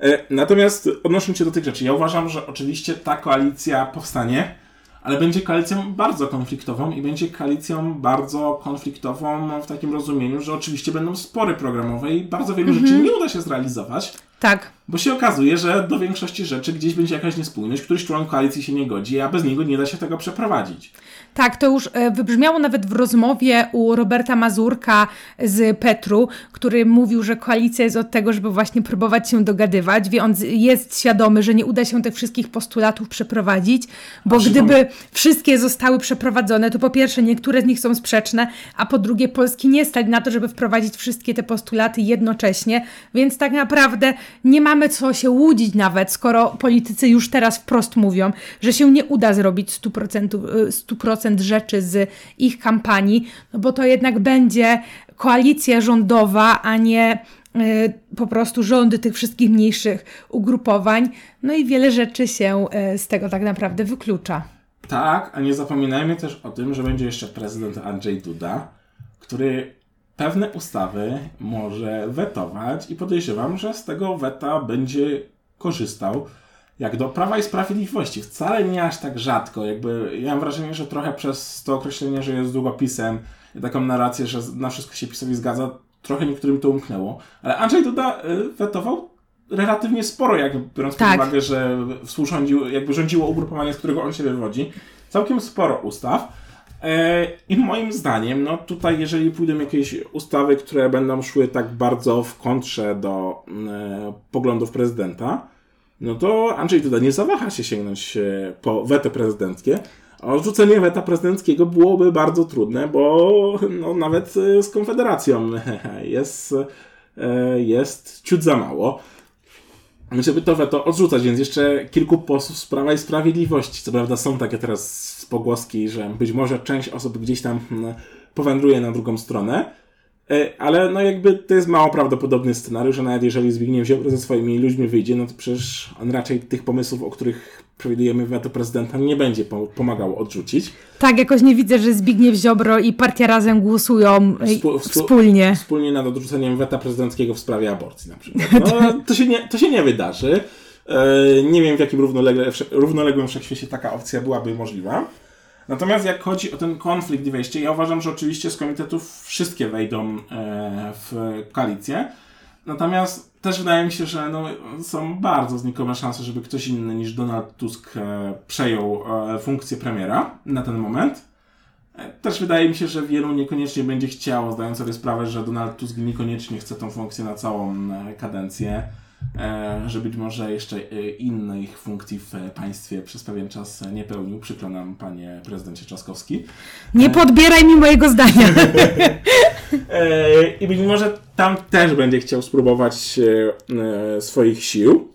E, natomiast odnosząc się do tych rzeczy, ja uważam, że oczywiście ta koalicja powstanie, ale będzie koalicją bardzo konfliktową i będzie koalicją bardzo konfliktową w takim rozumieniu, że oczywiście będą spory programowe i bardzo wielu mhm. rzeczy nie uda się zrealizować. Tak. Bo się okazuje, że do większości rzeczy gdzieś będzie jakaś niespójność, któryś członek koalicji się nie godzi, a bez niego nie da się tego przeprowadzić. Tak, to już e, wybrzmiało nawet w rozmowie u Roberta Mazurka z Petru, który mówił, że koalicja jest od tego, żeby właśnie próbować się dogadywać. Wie, on jest świadomy, że nie uda się tych wszystkich postulatów przeprowadzić, bo a gdyby wszystkie zostały przeprowadzone, to po pierwsze niektóre z nich są sprzeczne, a po drugie Polski nie stać na to, żeby wprowadzić wszystkie te postulaty jednocześnie, więc tak naprawdę nie mamy co się łudzić nawet, skoro politycy już teraz wprost mówią, że się nie uda zrobić 100%, 100% rzeczy z ich kampanii, no bo to jednak będzie koalicja rządowa, a nie y, po prostu rządy tych wszystkich mniejszych ugrupowań. No i wiele rzeczy się y, z tego tak naprawdę wyklucza. Tak, a nie zapominajmy też o tym, że będzie jeszcze prezydent Andrzej Duda, który pewne ustawy może wetować i podejrzewam, że z tego weta będzie korzystał jak do Prawa i Sprawiedliwości. Wcale nie aż tak rzadko. Jakby ja mam wrażenie, że trochę przez to określenie, że jest długopisem i taką narrację, że na wszystko się PiSowi zgadza, trochę niektórym to umknęło. Ale Andrzej Duda y, wetował relatywnie sporo, jak biorąc tak. pod uwagę, że współrządził, jakby rządziło ugrupowanie, z którego on się wywodzi. Całkiem sporo ustaw. E, I moim zdaniem, no tutaj, jeżeli pójdą jakieś ustawy, które będą szły tak bardzo w kontrze do e, poglądów prezydenta, no to Andrzej Duda nie zawaha się sięgnąć e, po weto prezydenckie. Odrzucenie weta prezydenckiego byłoby bardzo trudne, bo no, nawet z Konfederacją jest, jest ciut za mało. Żeby to weto odrzucać, więc jeszcze kilku posłów z Prawa i Sprawiedliwości, co prawda są takie teraz pogłoski, że być może część osób gdzieś tam hmm, powędruje na drugą stronę, e, ale no jakby to jest mało prawdopodobny scenariusz, że nawet jeżeli Zbigniew Ziobro ze swoimi ludźmi wyjdzie, no to przecież on raczej tych pomysłów, o których przewidujemy weto prezydenta, nie będzie pomagał odrzucić. Tak, jakoś nie widzę, że Zbigniew Ziobro i partia razem głosują Współ, wspólnie. Wspólnie nad odrzuceniem weta prezydenckiego w sprawie aborcji na przykład. No, to, się nie, to się nie wydarzy. E, nie wiem, w jakim równolegle, równoległym wszechświecie taka opcja byłaby możliwa. Natomiast jak chodzi o ten konflikt i wejście, ja uważam, że oczywiście z komitetów wszystkie wejdą e, w koalicję. Natomiast też wydaje mi się, że no, są bardzo znikome szanse, żeby ktoś inny niż Donald Tusk e, przejął funkcję premiera na ten moment. Też wydaje mi się, że wielu niekoniecznie będzie chciało, zdając sobie sprawę, że Donald Tusk niekoniecznie chce tą funkcję na całą kadencję. E, że być może jeszcze e, innych funkcji w państwie przez pewien czas nie pełnił. Przykro nam, panie prezydencie Trzaskowski. Nie podbieraj mi mojego zdania. I być może tam też będzie chciał spróbować swoich sił.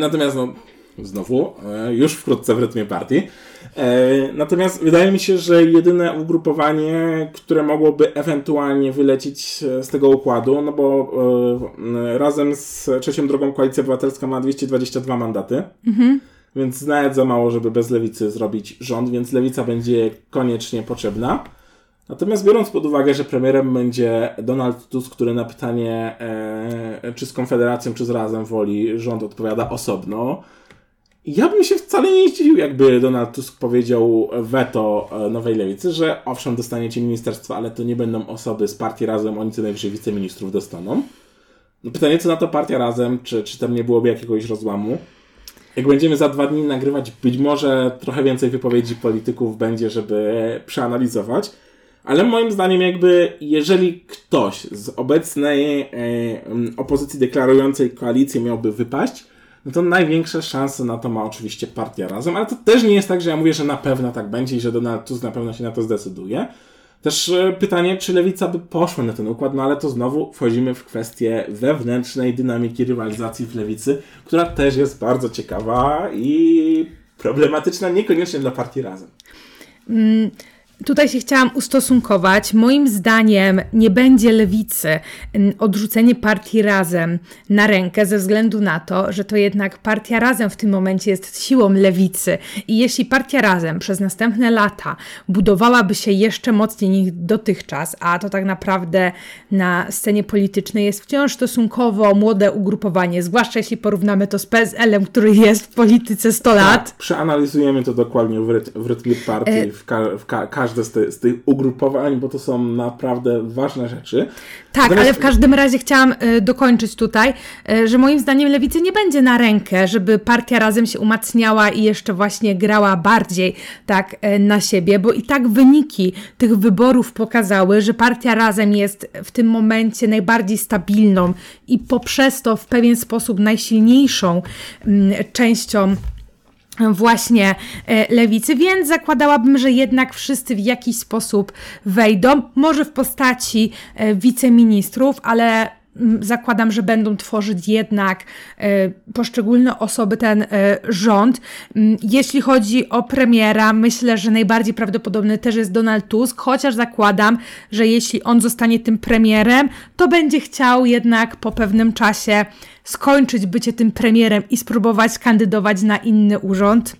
Natomiast no, znowu, już wkrótce w rytmie partii. E, natomiast wydaje mi się, że jedyne ugrupowanie, które mogłoby ewentualnie wylecieć z tego układu, no bo e, razem z trzecią drogą Koalicja Obywatelska ma 222 mandaty. Mhm. Więc nawet za mało, żeby bez lewicy zrobić rząd, więc lewica będzie koniecznie potrzebna. Natomiast biorąc pod uwagę, że premierem będzie Donald Tusk, który na pytanie, e, czy z Konfederacją, czy z Razem woli rząd odpowiada osobno, ja bym się wcale nie zdziwił, jakby Donald Tusk powiedział weto e, Nowej Lewicy, że owszem, dostaniecie ministerstwo, ale to nie będą osoby z partii Razem, oni co najwyżej wiceministrów dostaną. No pytanie, co na to partia Razem, czy, czy tam nie byłoby jakiegoś rozłamu? Jak będziemy za dwa dni nagrywać, być może trochę więcej wypowiedzi polityków będzie, żeby przeanalizować, ale moim zdaniem jakby, jeżeli ktoś z obecnej e, opozycji deklarującej koalicję miałby wypaść, no to największe szanse na to ma oczywiście partia razem, ale to też nie jest tak, że ja mówię, że na pewno tak będzie i że Donald Tusk na pewno się na to zdecyduje. Też e, pytanie, czy lewica by poszła na ten układ, no ale to znowu wchodzimy w kwestię wewnętrznej dynamiki rywalizacji w lewicy, która też jest bardzo ciekawa i problematyczna niekoniecznie dla partii razem. Mm Tutaj się chciałam ustosunkować. Moim zdaniem nie będzie lewicy odrzucenie partii razem na rękę ze względu na to, że to jednak partia razem w tym momencie jest siłą lewicy. I jeśli partia razem przez następne lata budowałaby się jeszcze mocniej niż dotychczas, a to tak naprawdę na scenie politycznej jest wciąż stosunkowo młode ugrupowanie, zwłaszcza jeśli porównamy to z PSL-em, który jest w polityce 100 tak, lat. Przeanalizujemy to dokładnie w, ryt w rytmie partii, e... w, ka w ka każde z, te, z tych ugrupowań, bo to są naprawdę ważne rzeczy. Tak, Natomiast... ale w każdym razie chciałam y, dokończyć tutaj, y, że moim zdaniem lewicy nie będzie na rękę, żeby partia razem się umacniała i jeszcze właśnie grała bardziej tak y, na siebie, bo i tak wyniki tych wyborów pokazały, że partia razem jest w tym momencie najbardziej stabilną i poprzez to w pewien sposób najsilniejszą mm, częścią właśnie e, lewicy, więc zakładałabym, że jednak wszyscy w jakiś sposób wejdą, może w postaci e, wiceministrów, ale zakładam, że będą tworzyć jednak e, poszczególne osoby ten rząd. Jeśli chodzi o premiera, myślę, że najbardziej prawdopodobny też jest Donald Tusk, chociaż zakładam, że jeśli on zostanie tym premierem, to będzie chciał jednak po pewnym czasie skończyć bycie tym premierem i spróbować kandydować na inny urząd.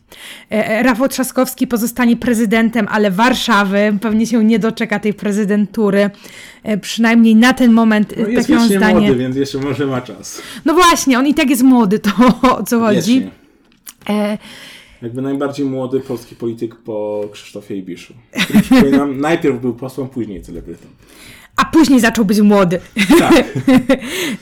E, Rafał Trzaskowski pozostanie prezydentem, ale Warszawy pewnie się nie doczeka tej prezydentury. Przynajmniej na ten moment no jest takie zdanie. młody, więc jeszcze może ma czas. No właśnie, on i tak jest młody, to o co chodzi. E... Jakby najbardziej młody polski polityk po Krzysztofie Ibiszu. Przypominam, najpierw był posłem, później celebrytą później zaczął być młody. Tak.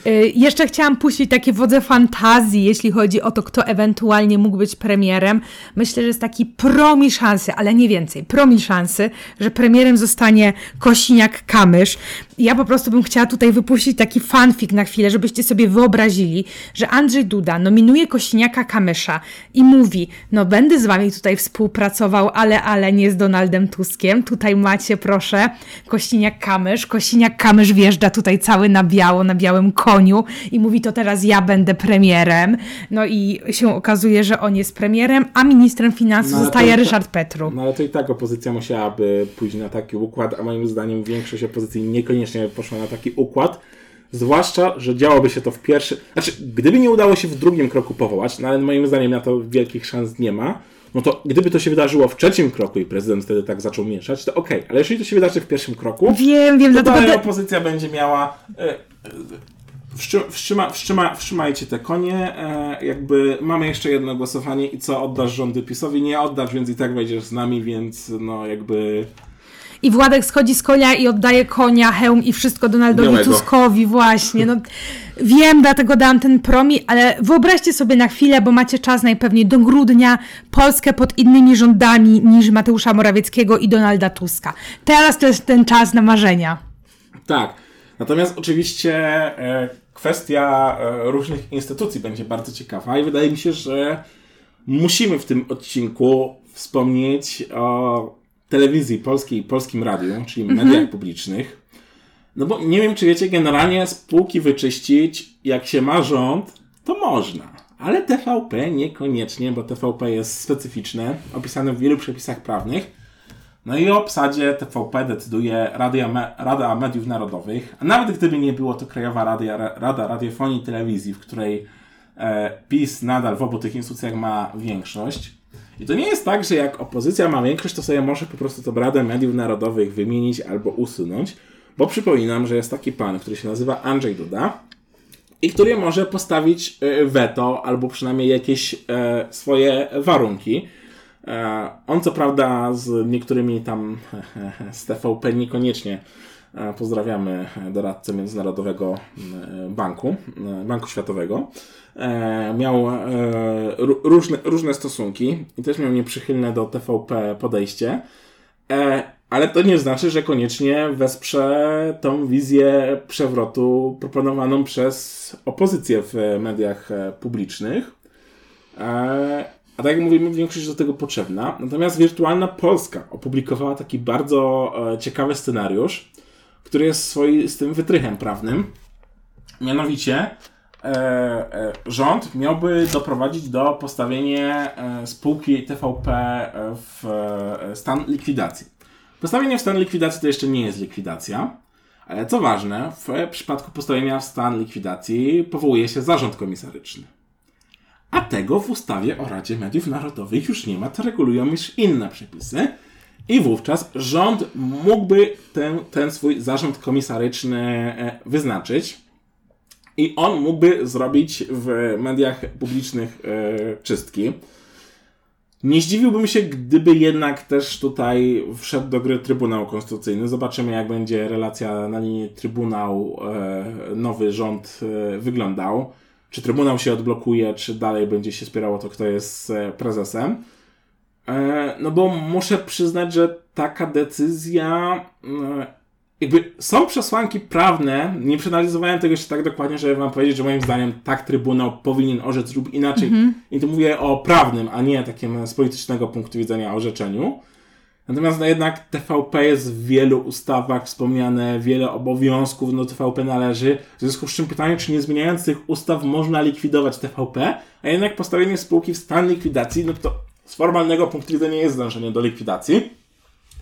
Y, jeszcze chciałam puścić takie wodze fantazji, jeśli chodzi o to, kto ewentualnie mógł być premierem. Myślę, że jest taki promil szansy, ale nie więcej, promil szansy, że premierem zostanie Kosiniak-Kamysz. Ja po prostu bym chciała tutaj wypuścić taki fanfic na chwilę, żebyście sobie wyobrazili, że Andrzej Duda nominuje Kosiniaka-Kamysza i mówi, no będę z wami tutaj współpracował, ale, ale nie z Donaldem Tuskiem. Tutaj macie, proszę, Kosiniak-Kamysz, Kosiniak-Kamysz wjeżdża tutaj cały na biało, na białym koniu i mówi to teraz ja będę premierem. No i się okazuje, że on jest premierem, a ministrem finansów no, zostaje to, Ryszard Petru. No ale to i tak opozycja musiałaby pójść na taki układ, a moim zdaniem większość opozycji niekoniecznie poszła na taki układ. Zwłaszcza, że działoby się to w pierwszym. Znaczy, gdyby nie udało się w drugim kroku powołać, no ale moim zdaniem na to wielkich szans nie ma, no to gdyby to się wydarzyło w trzecim kroku i prezydent wtedy tak zaczął mieszać, to okej, okay. ale jeżeli to się wydarzy w pierwszym kroku, wiem, wiem, to dlatego opozycja będzie miała. E, e, wstrzyma, wstrzyma, wstrzymajcie te konie. E, jakby mamy jeszcze jedno głosowanie i co oddasz rządy PiSowi? Nie oddasz, więc i tak wejdziesz z nami, więc no jakby i Władek schodzi z konia i oddaje konia, hełm i wszystko Donaldowi Białego. Tuskowi właśnie. No, wiem, dlatego dałam ten promi, ale wyobraźcie sobie na chwilę, bo macie czas najpewniej do grudnia, Polskę pod innymi rządami niż Mateusza Morawieckiego i Donalda Tuska. Teraz to jest ten czas na marzenia. Tak. Natomiast oczywiście e, kwestia e, różnych instytucji będzie bardzo ciekawa i wydaje mi się, że musimy w tym odcinku wspomnieć o telewizji polskiej i polskim radiu, czyli mhm. mediach publicznych. No bo nie wiem, czy wiecie, generalnie spółki wyczyścić, jak się ma rząd, to można. Ale TVP niekoniecznie, bo TVP jest specyficzne, opisane w wielu przepisach prawnych. No i o obsadzie TVP decyduje Rada, Rada Mediów Narodowych. A nawet gdyby nie było to Krajowa Rada, Rada Radiofonii i Telewizji, w której e, PiS nadal w obu tych instytucjach ma większość. I to nie jest tak, że jak opozycja ma większość, to sobie może po prostu tę Radę Mediów Narodowych wymienić albo usunąć. Bo przypominam, że jest taki pan, który się nazywa Andrzej Duda i który może postawić e, weto albo przynajmniej jakieś e, swoje warunki. E, on co prawda z niektórymi tam z TVP niekoniecznie pozdrawiamy doradcę Międzynarodowego Banku, Banku Światowego. Miał różne, różne stosunki i też miał nieprzychylne do TVP podejście. Ale to nie znaczy, że koniecznie wesprze tą wizję przewrotu proponowaną przez opozycję w mediach publicznych. A tak jak mówimy, większość do tego potrzebna. Natomiast Wirtualna Polska opublikowała taki bardzo e, ciekawy scenariusz, który jest swoistym wytrychem prawnym. Mianowicie e, e, rząd miałby doprowadzić do postawienia spółki TVP w stan likwidacji. Postawienie w stan likwidacji to jeszcze nie jest likwidacja. Ale co ważne, w przypadku postawienia w stan likwidacji powołuje się zarząd komisaryczny. A tego w ustawie o Radzie Mediów Narodowych już nie ma, to regulują już inne przepisy. I wówczas rząd mógłby ten, ten swój zarząd komisaryczny e, wyznaczyć. I on mógłby zrobić w mediach publicznych e, czystki. Nie zdziwiłbym się, gdyby jednak też tutaj wszedł do gry Trybunał Konstytucyjny. Zobaczymy, jak będzie relacja na linii Trybunał, e, nowy rząd wyglądał. Czy Trybunał się odblokuje, czy dalej będzie się spierało to, kto jest prezesem. E, no bo muszę przyznać, że taka decyzja e, jakby są przesłanki prawne, nie przeanalizowałem tego jeszcze tak dokładnie, żeby wam powiedzieć, że moim zdaniem tak Trybunał powinien orzec lub inaczej. -hmm. I tu mówię o prawnym, a nie takim z politycznego punktu widzenia orzeczeniu. Natomiast no jednak TVP jest w wielu ustawach wspomniane, wiele obowiązków do TVP należy. W związku z czym pytanie, czy nie zmieniając tych ustaw można likwidować TVP, a jednak postawienie spółki w stan likwidacji, no to z formalnego punktu widzenia jest dążenie do likwidacji.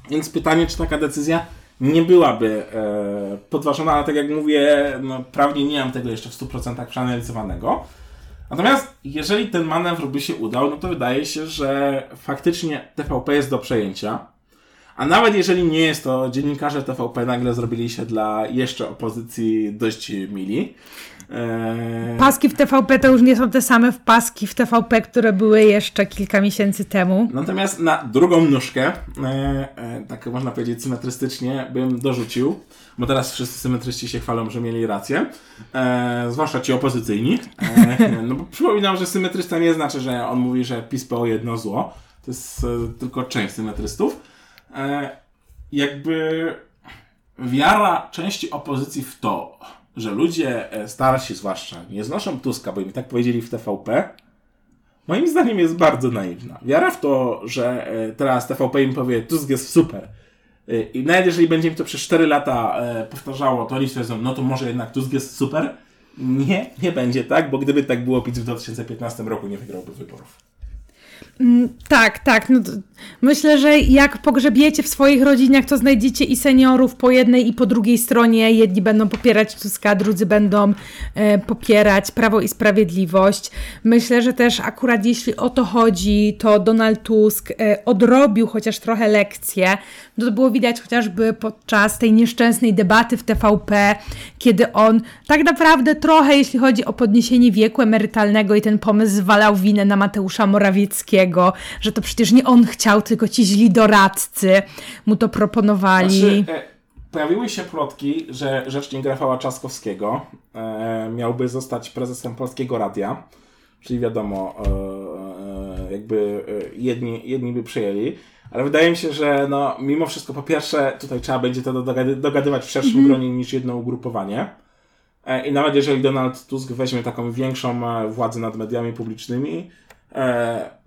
Więc pytanie, czy taka decyzja nie byłaby e, podważona, ale tak jak mówię, no, prawnie nie mam tego jeszcze w 100% przeanalizowanego. Natomiast jeżeli ten manewr by się udał, no to wydaje się, że faktycznie TVP jest do przejęcia. A nawet jeżeli nie jest, to dziennikarze TVP nagle zrobili się dla jeszcze opozycji dość mili. Eee... Paski w TVP to już nie są te same paski w TVP, które były jeszcze kilka miesięcy temu. Natomiast na drugą nóżkę, e, e, tak można powiedzieć symetrystycznie, bym dorzucił, bo teraz wszyscy symetryści się chwalą, że mieli rację, e, zwłaszcza ci opozycyjni. No bo przypominam, że symetrysta nie znaczy, że on mówi, że PiS PO jedno zło. To jest e, tylko część symetrystów. E, jakby wiara części opozycji w to, że ludzie e, starsi zwłaszcza nie znoszą Tuska, bo im tak powiedzieli w TVP, moim zdaniem jest bardzo naiwna. Wiara w to, że e, teraz TVP im powie, Tusk jest super. I nawet jeżeli będzie im to przez 4 lata powtarzało, to oni stwierdzą, no to może jednak Tusk jest super. Nie, nie będzie tak, bo gdyby tak było, PiS w 2015 roku nie wygrałby wyborów. Mm, tak, tak. No myślę, że jak pogrzebiecie w swoich rodzinach, to znajdziecie i seniorów po jednej i po drugiej stronie. Jedni będą popierać Tuska, drudzy będą e, popierać Prawo i Sprawiedliwość. Myślę, że też akurat jeśli o to chodzi, to Donald Tusk e, odrobił chociaż trochę lekcje. No to było widać chociażby podczas tej nieszczęsnej debaty w TVP, kiedy on tak naprawdę trochę, jeśli chodzi o podniesienie wieku emerytalnego i ten pomysł zwalał winę na Mateusza Morawieckiego że to przecież nie on chciał, tylko ci źli doradcy mu to proponowali. Znaczy, e, pojawiły się plotki, że rzecznik Rafała Trzaskowskiego e, miałby zostać prezesem Polskiego Radia, czyli wiadomo, e, e jakby e, jedni, jedni by przyjęli. Ale wydaje mi się, że no, mimo wszystko, po pierwsze, tutaj trzeba będzie to dogady dogadywać w szerszym mm -hmm. gronie niż jedno ugrupowanie. E, I nawet jeżeli Donald Tusk weźmie taką większą władzę nad mediami publicznymi,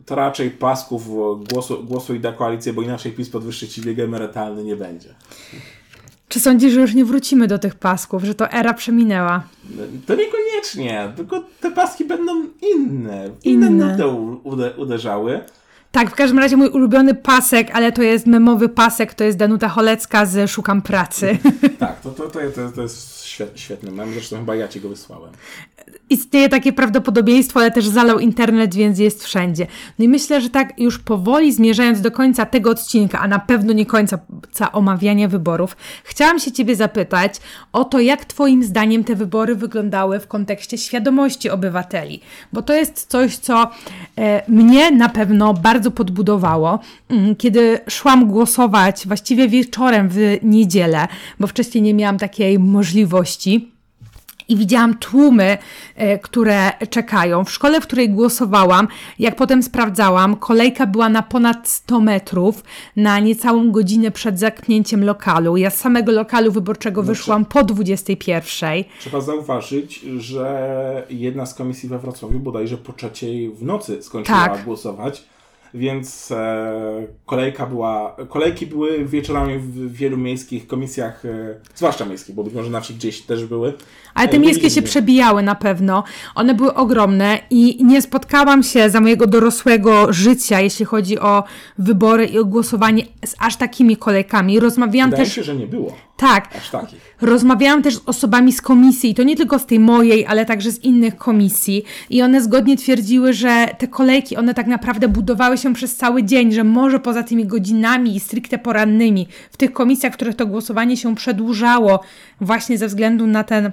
to raczej pasków głosu, głosu i da koalicję, bo inaczej PiS podwyższy ci wiek emerytalny nie będzie. Czy sądzisz, że już nie wrócimy do tych pasków, że to era przeminęła? To niekoniecznie, tylko te paski będą inne. Inne, inne. nuty uderzały. Tak, w każdym razie mój ulubiony pasek, ale to jest memowy pasek, to jest Danuta Cholecka z Szukam Pracy. Tak, to, to, to, to, to jest świetny mem, zresztą chyba ja ci go wysłałem istnieje takie prawdopodobieństwo, ale też zalał internet, więc jest wszędzie. No i myślę, że tak już powoli zmierzając do końca tego odcinka, a na pewno nie końca omawiania wyborów, chciałam się Ciebie zapytać o to, jak Twoim zdaniem te wybory wyglądały w kontekście świadomości obywateli, bo to jest coś, co e, mnie na pewno bardzo podbudowało, mm, kiedy szłam głosować właściwie wieczorem w niedzielę, bo wcześniej nie miałam takiej możliwości i widziałam tłumy, e, które czekają. W szkole, w której głosowałam, jak potem sprawdzałam, kolejka była na ponad 100 metrów na niecałą godzinę przed zamknięciem lokalu. Ja z samego lokalu wyborczego znaczy, wyszłam po 21. Trzeba zauważyć, że jedna z komisji we Wrocławiu bodajże po trzeciej w nocy skończyła tak. głosować więc e, kolejka była, kolejki były wieczorami w wielu miejskich komisjach, e, zwłaszcza miejskich, bo być może na wsi gdzieś też były. Ale te miejskie się przebijały na pewno. One były ogromne i nie spotkałam się za mojego dorosłego życia, jeśli chodzi o wybory i o głosowanie z aż takimi kolejkami. Rozmawiałam Wydaje też. się, że nie było. Tak. Aż takich. Rozmawiałam też z osobami z komisji, i to nie tylko z tej mojej, ale także z innych komisji. I one zgodnie twierdziły, że te kolejki, one tak naprawdę budowały się przez cały dzień, że może poza tymi godzinami stricte porannymi w tych komisjach, w których to głosowanie się przedłużało, właśnie ze względu na ten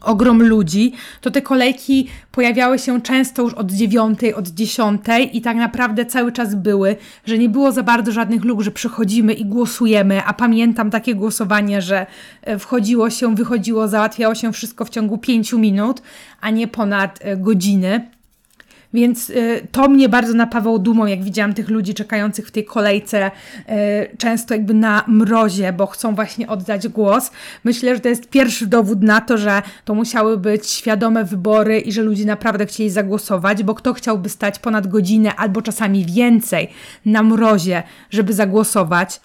ogrom ludzi, to te kolejki pojawiały się często już od dziewiątej, od dziesiątej i tak naprawdę cały czas były, że nie było za bardzo żadnych luk, że przychodzimy i głosujemy, a pamiętam takie głosowanie, że e, wchodziło się, wychodziło, załatwiało się wszystko w ciągu pięciu minut, a nie ponad e, godziny. Więc y, to mnie bardzo napawało dumą, jak widziałam tych ludzi czekających w tej kolejce, y, często jakby na mrozie, bo chcą właśnie oddać głos. Myślę, że to jest pierwszy dowód na to, że to musiały być świadome wybory i że ludzie naprawdę chcieli zagłosować, bo kto chciałby stać ponad godzinę albo czasami więcej na mrozie, żeby zagłosować.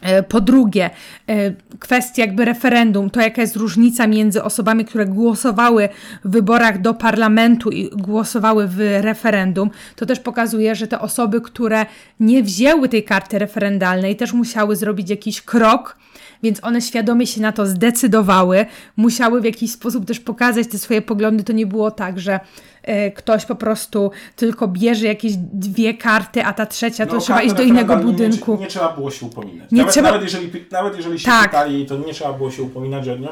E, po drugie, e, kwestia jakby referendum, to jaka jest różnica między osobami, które głosowały w wyborach do parlamentu i głosowały w referendum, to też pokazuje, że te osoby, które nie wzięły tej karty referendalnej, też musiały zrobić jakiś krok, więc one świadomie się na to zdecydowały, musiały w jakiś sposób też pokazać te swoje poglądy. To nie było tak, że E, ktoś po prostu tylko bierze jakieś dwie karty, a ta trzecia to no, trzeba iść do innego budynku. Nie, nie, trzeba było się upominać. Nie nawet, trzeba... nawet, jeżeli, nawet jeżeli się tak. pytali, to nie trzeba było się upominać o nią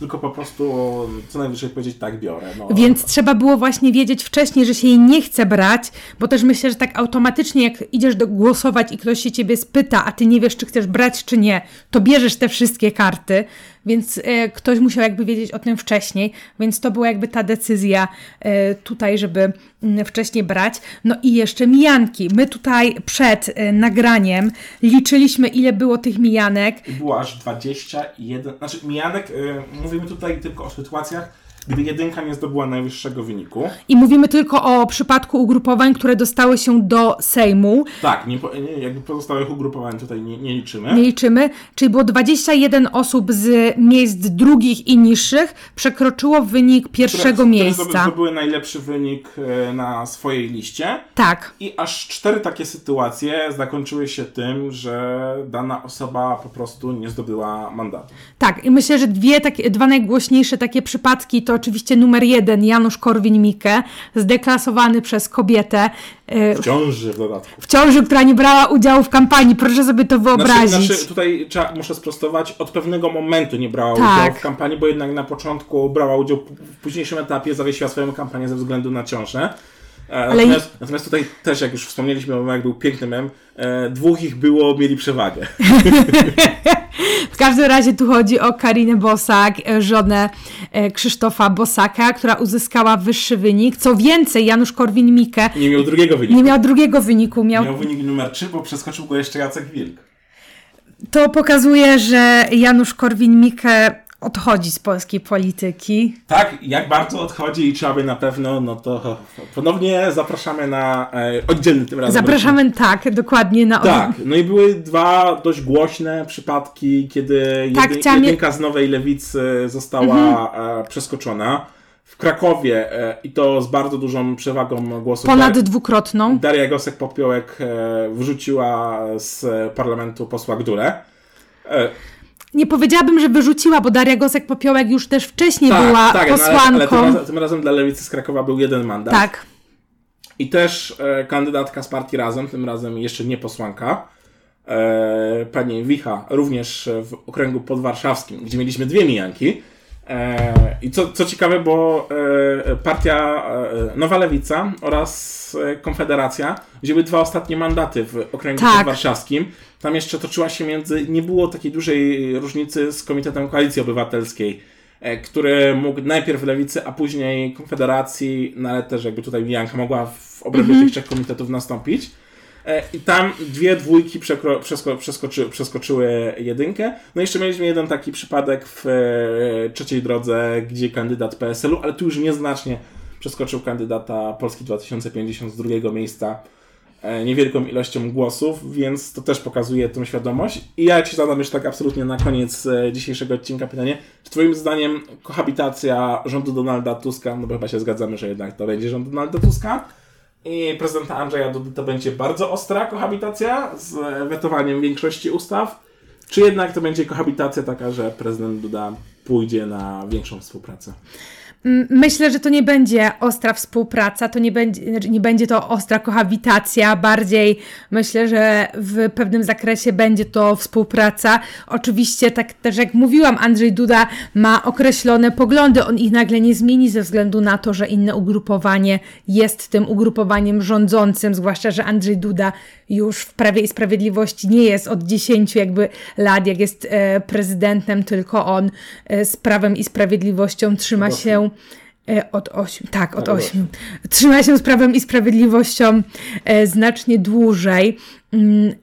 tylko po prostu co najwyżej powiedzieć tak biorę. No. Więc trzeba było właśnie wiedzieć wcześniej, że się jej nie chce brać, bo też myślę, że tak automatycznie jak idziesz do głosować i ktoś się ciebie spyta, a ty nie wiesz, czy chcesz brać, czy nie, to bierzesz te wszystkie karty, więc e, ktoś musiał jakby wiedzieć o tym wcześniej, więc to była jakby ta decyzja e, tutaj, żeby mm, wcześniej brać. No i jeszcze mijanki. My tutaj przed e, nagraniem liczyliśmy, ile było tych mijanek. Było aż 21, znaczy mijanek, mówimy tutaj tylko o sytuacjach, gdy jedynka nie zdobyła najwyższego wyniku. I mówimy tylko o przypadku ugrupowań, które dostały się do Sejmu. Tak, nie, nie, jakby pozostałych ugrupowań tutaj nie, nie, liczymy. Nie liczymy, czyli było 21 osób z miejsc drugich i niższych przekroczyło wynik pierwszego które, miejsca. Które zdobyły najlepszy wynik e, na swojej liście. Tak. I aż cztery takie sytuacje zakończyły się tym, że dana osoba po prostu nie zdobyła mandatu. Tak, i myślę, że dwie takie, dwa najgłośniejsze takie przypadki to oczywiście numer jeden Janusz Korwin-Mikke, zdeklasowany przez kobietę. E, w ciąży w dodatku. W ciąży, która nie brała udziału w kampanii. Proszę sobie to wyobrazić. Znaczy, znaczy tutaj trzeba, muszę sprostować, od pewnego momentu nie brała tak. udziału w kampanii, bo jednak na początku brała udział w późniejszym etapie, zawiesiła swoją kampanię ze względu na ciążę. E, Ale natomiast, natomiast tutaj też, jak już wspomnieliśmy, jak był piękny mem, e, dwóch ich było, mieli przewagę. w każdym razie tu chodzi o Karinę Bosak, e, żonę e, Krzysztofa Bosaka, która uzyskała wyższy wynik. Co więcej, Janusz Korwin-Mikke... Nie miał drugiego wyniku. Nie miał drugiego wyniku. Miał, miał wynik numer 3, bo przeskoczył go jeszcze Jacek Wilk. To pokazuje, że Janusz Korwin-Mikke odchodzi z polskiej polityki. Tak, jak bardzo odchodzi i trzeba by na pewno, no to ponownie zapraszamy na e, oddzielny tym razem. Zapraszamy, tak, dokładnie na Tak, no i były dwa dość głośne przypadki, kiedy tak, jedy, jedynka z Nowej Lewicy została mhm. e, przeskoczona. W Krakowie e, i to z bardzo dużą przewagą głosów. Ponad dwukrotną. Daria Gosek-Popiołek e, wrzuciła z parlamentu posła Gdulę. E, nie powiedziałabym, że wyrzuciła, bo Daria Gosek-Popiołek już też wcześniej tak, była tak, posłanką. No, ale, ale tym, tym, razem dla Lewicy z Krakowa był jeden mandat. Tak. I też e, kandydatka z partii Razem, tym razem jeszcze nie posłanka, e, pani Wicha, również w okręgu podwarszawskim, gdzie mieliśmy dwie mijanki. E, I co, co ciekawe, bo e, partia e, Nowa Lewica oraz Konfederacja wzięły dwa ostatnie mandaty w okręgu tak. warszawskim. Tam jeszcze toczyła się między. Nie było takiej dużej różnicy z Komitetem Koalicji Obywatelskiej, który mógł najpierw Lewicy, a później Konfederacji, no ale też jakby tutaj Janka mogła w obrębie mm -hmm. tych trzech komitetów nastąpić. E, I tam dwie dwójki przesko przeskoczy przeskoczyły jedynkę. No jeszcze mieliśmy jeden taki przypadek w e, trzeciej drodze, gdzie kandydat PSL-u, ale tu już nieznacznie przeskoczył kandydata Polski 2050 z drugiego miejsca e, niewielką ilością głosów, więc to też pokazuje tę świadomość. I ja Ci zadam już tak absolutnie na koniec dzisiejszego odcinka pytanie, czy Twoim zdaniem kohabitacja rządu Donalda Tuska, no bo chyba się zgadzamy, że jednak to będzie rząd Donalda Tuska, i prezydenta Andrzeja Dudy to będzie bardzo ostra kohabitacja z wetowaniem większości ustaw, czy jednak to będzie kohabitacja taka, że prezydent Duda pójdzie na większą współpracę? Myślę, że to nie będzie ostra współpraca, to nie będzie, znaczy nie będzie to ostra kohabitacja, bardziej myślę, że w pewnym zakresie będzie to współpraca. Oczywiście, tak też jak mówiłam, Andrzej Duda ma określone poglądy, on ich nagle nie zmieni ze względu na to, że inne ugrupowanie jest tym ugrupowaniem rządzącym, zwłaszcza, że Andrzej Duda już w Prawie i Sprawiedliwości nie jest od 10 jakby lat, jak jest e, prezydentem, tylko on e, z Prawem i Sprawiedliwością trzyma się e, od 8, tak, od 8. Trzyma się z Prawem i Sprawiedliwością znacznie dłużej, mm,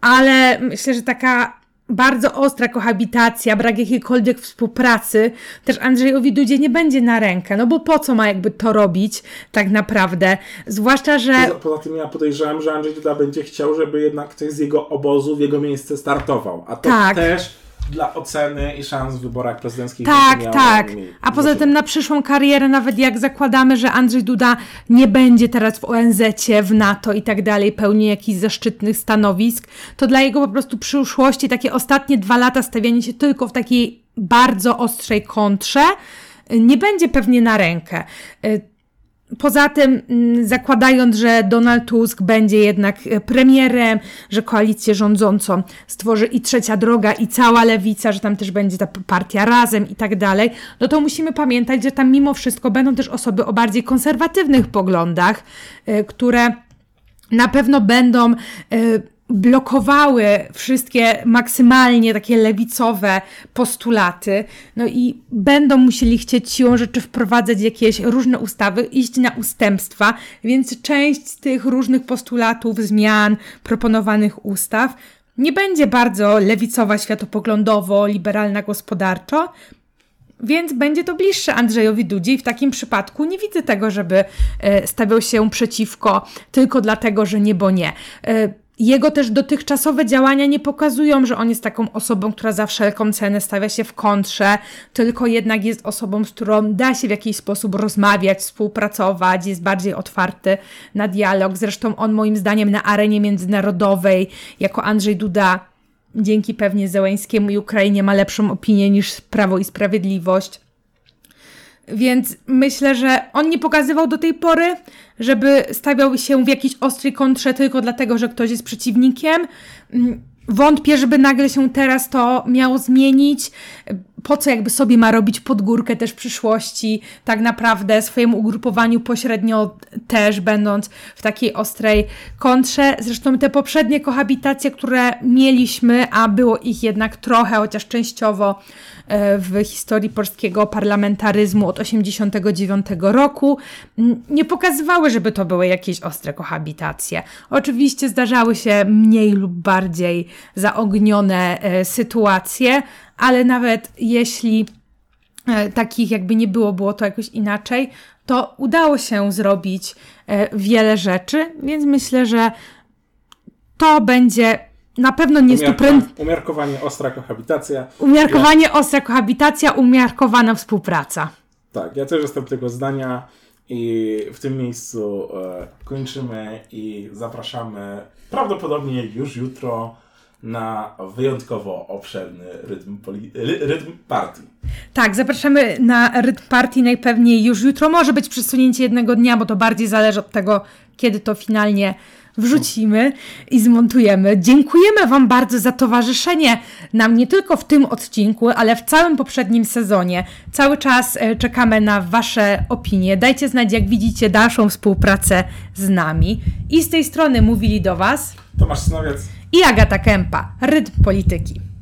ale myślę, że taka bardzo ostra kohabitacja, brak jakiejkolwiek współpracy, też Andrzejowi Dudzie nie będzie na rękę, no bo po co ma jakby to robić tak naprawdę, zwłaszcza, że... Poza, poza tym ja podejrzewam, że Andrzej Duda będzie chciał, żeby jednak ktoś z jego obozu w jego miejsce startował, a to tak. też dla oceny i szans w wyborach prezydenckich. Tak, tak. A poza tym na przyszłą karierę, nawet jak zakładamy, że Andrzej Duda nie będzie teraz w ONZ, w NATO i tak dalej, pełni jakichś zaszczytnych stanowisk, to dla jego po prostu przyszłości takie ostatnie dwa lata stawianie się tylko w takiej bardzo ostrej kontrze nie będzie pewnie na rękę. Poza tym, mm, zakładając, że Donald Tusk będzie jednak e, premierem, że koalicję rządzącą stworzy i trzecia droga, i cała lewica, że tam też będzie ta partia razem i tak dalej, no to musimy pamiętać, że tam mimo wszystko będą też osoby o bardziej konserwatywnych poglądach, e, które na pewno będą e, blokowały wszystkie maksymalnie takie lewicowe postulaty, no i będą musieli chcieć siłą rzeczy wprowadzać jakieś różne ustawy, iść na ustępstwa, więc część z tych różnych postulatów, zmian, proponowanych ustaw nie będzie bardzo lewicowa światopoglądowo, liberalna gospodarczo, więc będzie to bliższe Andrzejowi Dudzie i w takim przypadku nie widzę tego, żeby e, stawiał się przeciwko tylko dlatego, że nie, bo nie. Jego też dotychczasowe działania nie pokazują, że on jest taką osobą, która za wszelką cenę stawia się w kontrze, tylko jednak jest osobą, z którą da się w jakiś sposób rozmawiać, współpracować, jest bardziej otwarty na dialog. Zresztą on moim zdaniem na arenie międzynarodowej, jako Andrzej Duda, dzięki pewnie Zełęskiemu i Ukrainie ma lepszą opinię niż Prawo i Sprawiedliwość. Więc myślę, że on nie pokazywał do tej pory, żeby stawiał się w jakiejś ostrej kontrze tylko dlatego, że ktoś jest przeciwnikiem. Mm, wątpię, żeby nagle się teraz to miało zmienić. Po co jakby sobie ma robić podgórkę też w przyszłości, tak naprawdę swojemu ugrupowaniu pośrednio też będąc w takiej ostrej kontrze. Zresztą te poprzednie kohabitacje, które mieliśmy, a było ich jednak trochę, chociaż częściowo E, w historii polskiego parlamentaryzmu od 1989 roku nie pokazywały, żeby to były jakieś ostre kohabitacje. Oczywiście zdarzały się mniej lub bardziej zaognione e, sytuacje, ale nawet jeśli e, takich jakby nie było, było to jakoś inaczej, to udało się zrobić e, wiele rzeczy, więc myślę, że to będzie na pewno nie stupręt... Umiarkowanie, ostra kohabitacja. Umiarkowanie, ostra kohabitacja, umiarkowana współpraca. Tak, ja też jestem tego zdania i w tym miejscu e, kończymy i zapraszamy prawdopodobnie już jutro na wyjątkowo obszerny rytm, poli- ry- rytm partii. Tak, zapraszamy na rytm partii najpewniej już jutro. Może być przesunięcie jednego dnia, bo to bardziej zależy od tego, kiedy to finalnie wrzucimy i zmontujemy. Dziękujemy Wam bardzo za towarzyszenie nam nie tylko w tym odcinku, ale w całym poprzednim sezonie. Cały czas e, czekamy na Wasze opinie. Dajcie znać, jak widzicie dalszą współpracę z nami. I z tej strony mówili do Was Tomasz Synowiec. I Agata Kępa, Rytm Polityki.